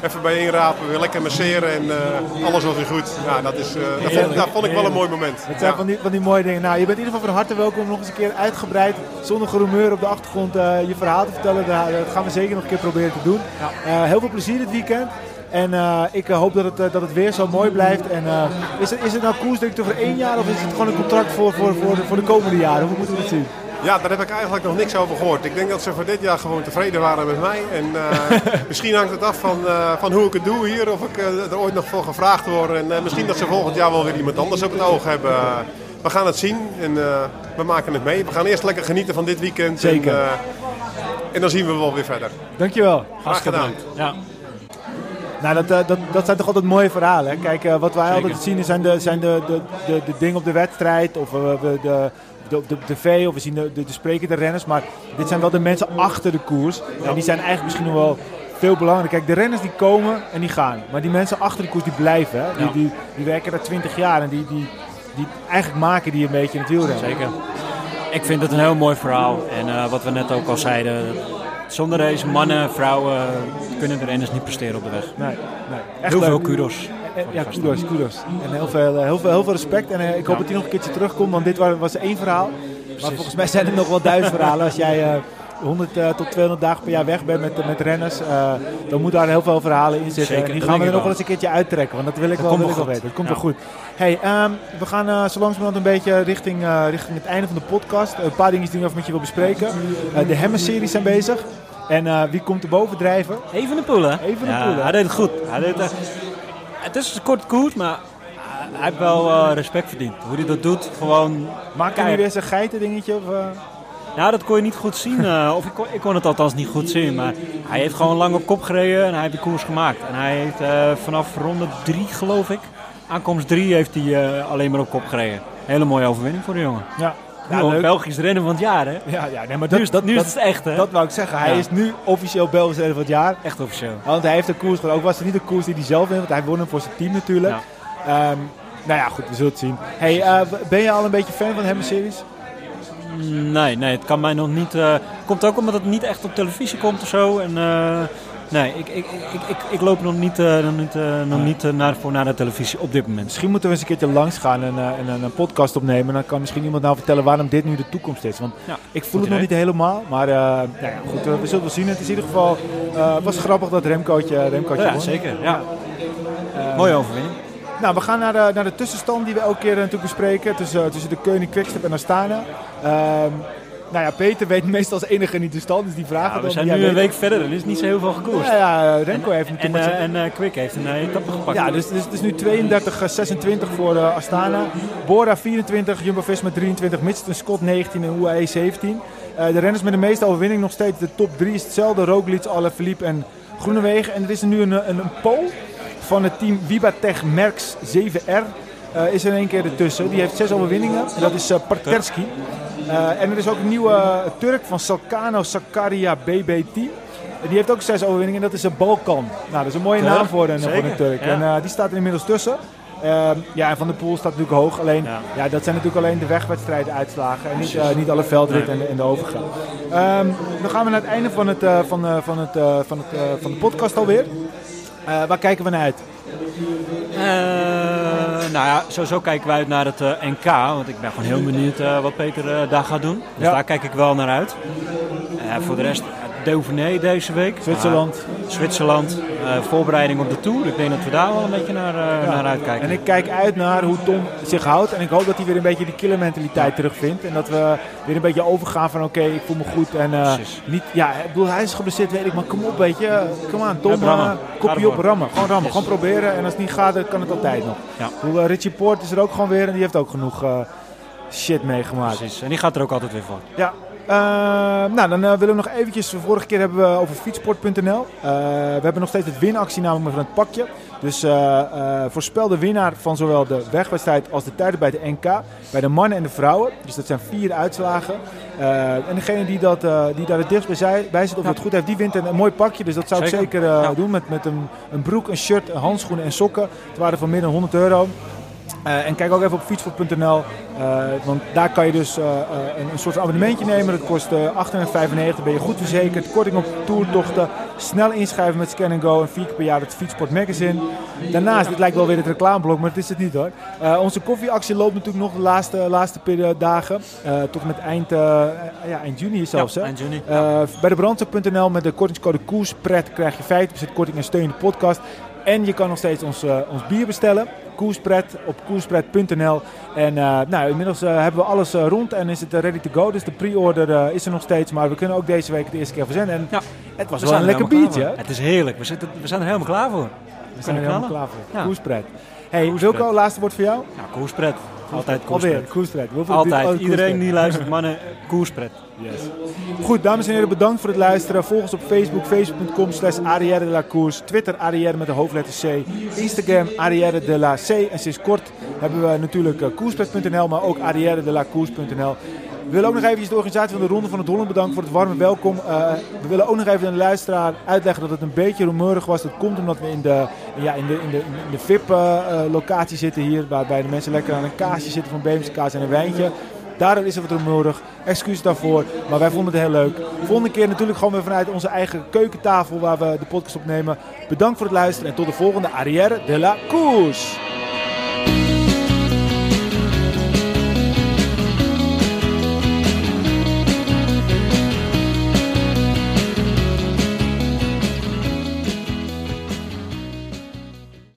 even bijeenrapen, weer lekker masseren en uh, alles was weer goed. Ja, dat, is, uh, dat, vond, dat vond ik wel een mooi moment. Het zijn ja. van, die, van die mooie dingen. Nou, je bent in ieder geval van harte welkom om nog eens een keer uitgebreid, zonder gerumeur op de achtergrond, je verhaal te vertellen. Dat gaan we zeker nog een keer proberen te doen. Heel veel plezier dit weekend. En uh, ik hoop dat het, dat het weer zo mooi blijft. En, uh, is, het, is het nou koersdirecteur voor één jaar of is het gewoon een contract voor, voor, voor, de, voor de komende jaren? Hoe moeten we het zien? Ja, daar heb ik eigenlijk nog niks over gehoord. Ik denk dat ze voor dit jaar gewoon tevreden waren met mij. En uh, [laughs] misschien hangt het af van, van hoe ik het doe hier. Of ik er ooit nog voor gevraagd word. En misschien dat ze volgend jaar wel weer iemand anders op het oog hebben. we gaan het zien en we maken het mee. We gaan eerst lekker genieten van dit weekend. Zeker. En, en dan zien we wel weer verder. Dankjewel. Graag gedaan. Ja. Nou, dat, uh, dat, dat zijn toch altijd mooie verhalen. Hè? Kijk, uh, wat wij Zeker. altijd zien zijn, de, zijn de, de, de, de dingen op de wedstrijd of uh, de, de, de, de tv of we zien de, de, de sprekende renners. Maar dit zijn wel de mensen achter de koers. En die zijn eigenlijk misschien nog wel veel belangrijker. Kijk, de renners die komen en die gaan. Maar die mensen achter de koers die blijven. Hè? Die, die, die werken daar 20 jaar en die, die, die eigenlijk maken die een beetje in het wielrennen. Zeker. Ik vind het een heel mooi verhaal. En wat we net ook al zeiden, zonder deze mannen, vrouwen kunnen de renners niet presteren op de weg. Nee, nee. Echt heel leuk. veel kudos. Ja, kudos, kudos. En heel veel, heel veel, heel veel respect. En uh, ik hoop ja. dat hij nog een keertje terugkomt, want dit was één verhaal. Precies. Maar volgens mij zijn er nog wel duizend verhalen. Als jij 100 uh, tot 200 dagen per jaar weg bent met, met renners, uh, dan moet daar heel veel verhalen in zitten. Zeker, en die gaan we er nog wel eens een keertje uittrekken, want dat wil ik dat wel, wil ik wel wel weten. Dat komt ja. wel goed. Hey, um, we gaan uh, zo langzamerhand een beetje richting, uh, richting het einde van de podcast. een paar dingen die ik even met je wil bespreken. de Hemmen-series zijn bezig. En eh, wie komt er bovendrijven? Even de poelen. Even de ja, Poel, hè? Hij deed het goed. Hij deed, eh, het is een kort koers, maar hij heeft wel eh, respect verdiend. Hoe hij dat doet, gewoon... Maakt hij nu weer zijn geiten dingetje? Of, eh? Nou, dat kon je niet goed zien. eh, of ik kon, ik kon het althans niet goed zien. Maar hij heeft gewoon lang op kop gereden en hij heeft de koers gemaakt. En hij heeft eh, vanaf ronde drie, geloof ik, aankomst drie, heeft hij eh, alleen maar op kop gereden. Hele mooie overwinning voor de jongen. Ja. Belgisch rennen van het jaar, hè? Ja, ja nee, maar Nu dat, is, dat, nu is dat, het echt, hè? dat wou ik zeggen. Hij Ja. is nu officieel Belgisch renner van het jaar. echt officieel. Want hij heeft een koers. Ook was het niet een koers die hij zelf wint, want hij won hem voor zijn team natuurlijk. Ehm, nou ja, goed, we zullen het zien. Hey, ben je al een beetje fan van de Hammer Series? Nee, nee, het kan mij nog niet. eh komt ook omdat het niet echt op televisie komt of zo. En, eh, nee, ik, ik, ik, ik, ik loop nog niet, eh, nog niet, nog niet naar, voor naar de televisie op dit moment. Misschien moeten we eens een keertje langs gaan en, en een, podcast opnemen. Dan kan misschien iemand nou vertellen waarom dit nu de toekomst is. Want Ja, ik voel het nog niet helemaal. Maar nou ja, goed, we zullen wel zien. Het is in ieder geval was grappig dat Remcootje, Remcootje Ja, won. zeker. Ja. Mooie overwinning. Nou, we gaan naar de, naar de tussenstand die we elke keer eh, natuurlijk bespreken. Tussen, tussen de Koning Quickstep en Astana. Ehm nou ja, Peter weet [laughs] meestal als enige niet de stand, dus die vragen Ja, we dan. zijn nu een weet week verder, er is niet zo heel veel gekoerst. Ja, ja, Remco heeft En, natuurlijk eh, maar en eh, Quick heeft een eh, etappe gepakt. Ja, dus, dus het is nu 32-26 voor eh, Astana. Bora 24, Jumbo-Visma 23, Mitchelton Scott 19 en UAE 17. Eh, de renners met de meeste overwinning nog steeds. De top 3 is hetzelfde. Roglic, Alaphilippe en Groenewegen. En er is nu een, een, een poll van het team Wibatech Merckx 7R. eh, is er in één keer ertussen. Die heeft zes overwinningen. Dat is Parterski. Eh, en er is ook een nieuwe Turk van Salkano Sakaria BB Team. En die heeft ook zes overwinningen. En dat is een Balkan. Nou, dat is een mooie naam voor een, voor een Turk. ja. En die staat er inmiddels tussen. Ehm, ja, en Van der Poel staat natuurlijk hoog. Alleen, ja. Ja. dat zijn natuurlijk alleen de wegwedstrijden uitslagen. En niet, niet alle veldritten en, en de overgang. Ehm, dan gaan we naar het einde van, het, van, van, het, van, het, van de podcast alweer. Eh, waar kijken we naar uit? Eh, nou ja, sowieso kijken we uit naar het eh, NK. Want ik ben gewoon heel benieuwd wat Peter daar gaat doen. Dus Ja. daar kijk ik wel naar uit. Voor de rest, Dauphiné deze week. Zwitserland. Maar Zwitserland, eh, voorbereiding op de Tour. Ik denk dat we daar wel een beetje naar, eh, naar uitkijken. En ik kijk uit naar hoe Tom zich houdt. En ik hoop dat hij weer een beetje die killermentaliteit terugvindt. En dat we weer een beetje overgaan van oké, ik voel me goed. En eh, niet, ja, ik bedoel, hij is geblesseerd, weet ik. Maar kom op, weet je. Kom aan, Tom. Ja, kopje op, rammen. Gewoon rammen. Yes. Gewoon proberen. En als het niet gaat, dan kan het altijd nog. Ja. Ik bedoel, Richie Poort is er ook gewoon weer. En die heeft ook genoeg shit meegemaakt. Precies. En die gaat er ook altijd weer voor. Ja. Eh, nou, dan eh, willen we nog eventjes... Vorige keer hebben we over fietsport.nl. Eh, we hebben nog steeds het winactie namelijk van het pakje. Dus eh, voorspel de winnaar van zowel de wegwedstrijd als de tijden bij de NK. Bij de mannen en de vrouwen. Dus dat zijn vier uitslagen. En degene die, dat, die daar het dichtst bij, zij- bij zit of het goed heeft, die wint een, mooi pakje. Dus dat zou ik Zeker. doen. Met, met een, een broek, een shirt, handschoenen en sokken. Het waren van meer dan 100 euro. Eh, en kijk ook even op fietsvoort.nl, eh, want daar kan je dus eh, een, een soort abonnementje nemen. Dat kost eh 8,95, ben je goed verzekerd. Korting op toertochten, snel inschrijven met Scan Go en vier keer per jaar het Fietsport Magazine. Daarnaast, dit lijkt wel weer het reclameblok, maar het is het niet hoor. Onze koffieactie loopt natuurlijk nog de laatste, laatste dagen, tot en met eind, ja, eind juni zelfs. Ja, hè? eind juni. Bij de brandstof.nl met de kortingscode KOERSPRET krijg je 50% korting en steun in de podcast. En je kan nog steeds ons, ons bier bestellen. Koerspret op koerspret.nl. En eh, nou, inmiddels eh, hebben we alles eh, rond en is het ready to go. Dus de pre-order is er nog steeds. Maar we kunnen ook deze week het eerste keer verzenden. En Ja. het was We wel een er lekker biertje. Het is heerlijk. We, zitten, we zijn er helemaal klaar voor. We zijn er helemaal klaar voor. Ja. Koerspret. Hey, Koerspret. Wilco, laatste woord voor jou? Ja, koerspret. Altijd Alweer, koerspret. koerspret. Hoeveel- Altijd. oh, Iedereen koerspret. die luistert, mannen, koerspret. Goed, dames en heren, bedankt voor het luisteren. Volg ons op Facebook, facebook.com slash de la Course. Twitter, Arrière met de hoofdletter C. Instagram, Arrière de la C. En sinds kort hebben we natuurlijk uh, koerspret.nl, maar ook Arrière de la Course.nl. We willen ook nog even de organisatie van de Ronde van het Holland bedanken voor het warme welkom. Uh, we willen ook nog even de luisteraar uitleggen dat het een beetje rumoerig was. Dat komt omdat we in de, ja, in de, in de, de VIP-locatie zitten hier, waarbij de mensen lekker aan een kaasje zitten van Beemse kaas en een wijntje. Daardoor is het wat rumoerig. Excuus daarvoor. Maar wij vonden het heel leuk. Volgende keer natuurlijk gewoon weer vanuit onze eigen keukentafel waar we de podcast opnemen. Bedankt voor het luisteren en tot de volgende Arrière de la Course.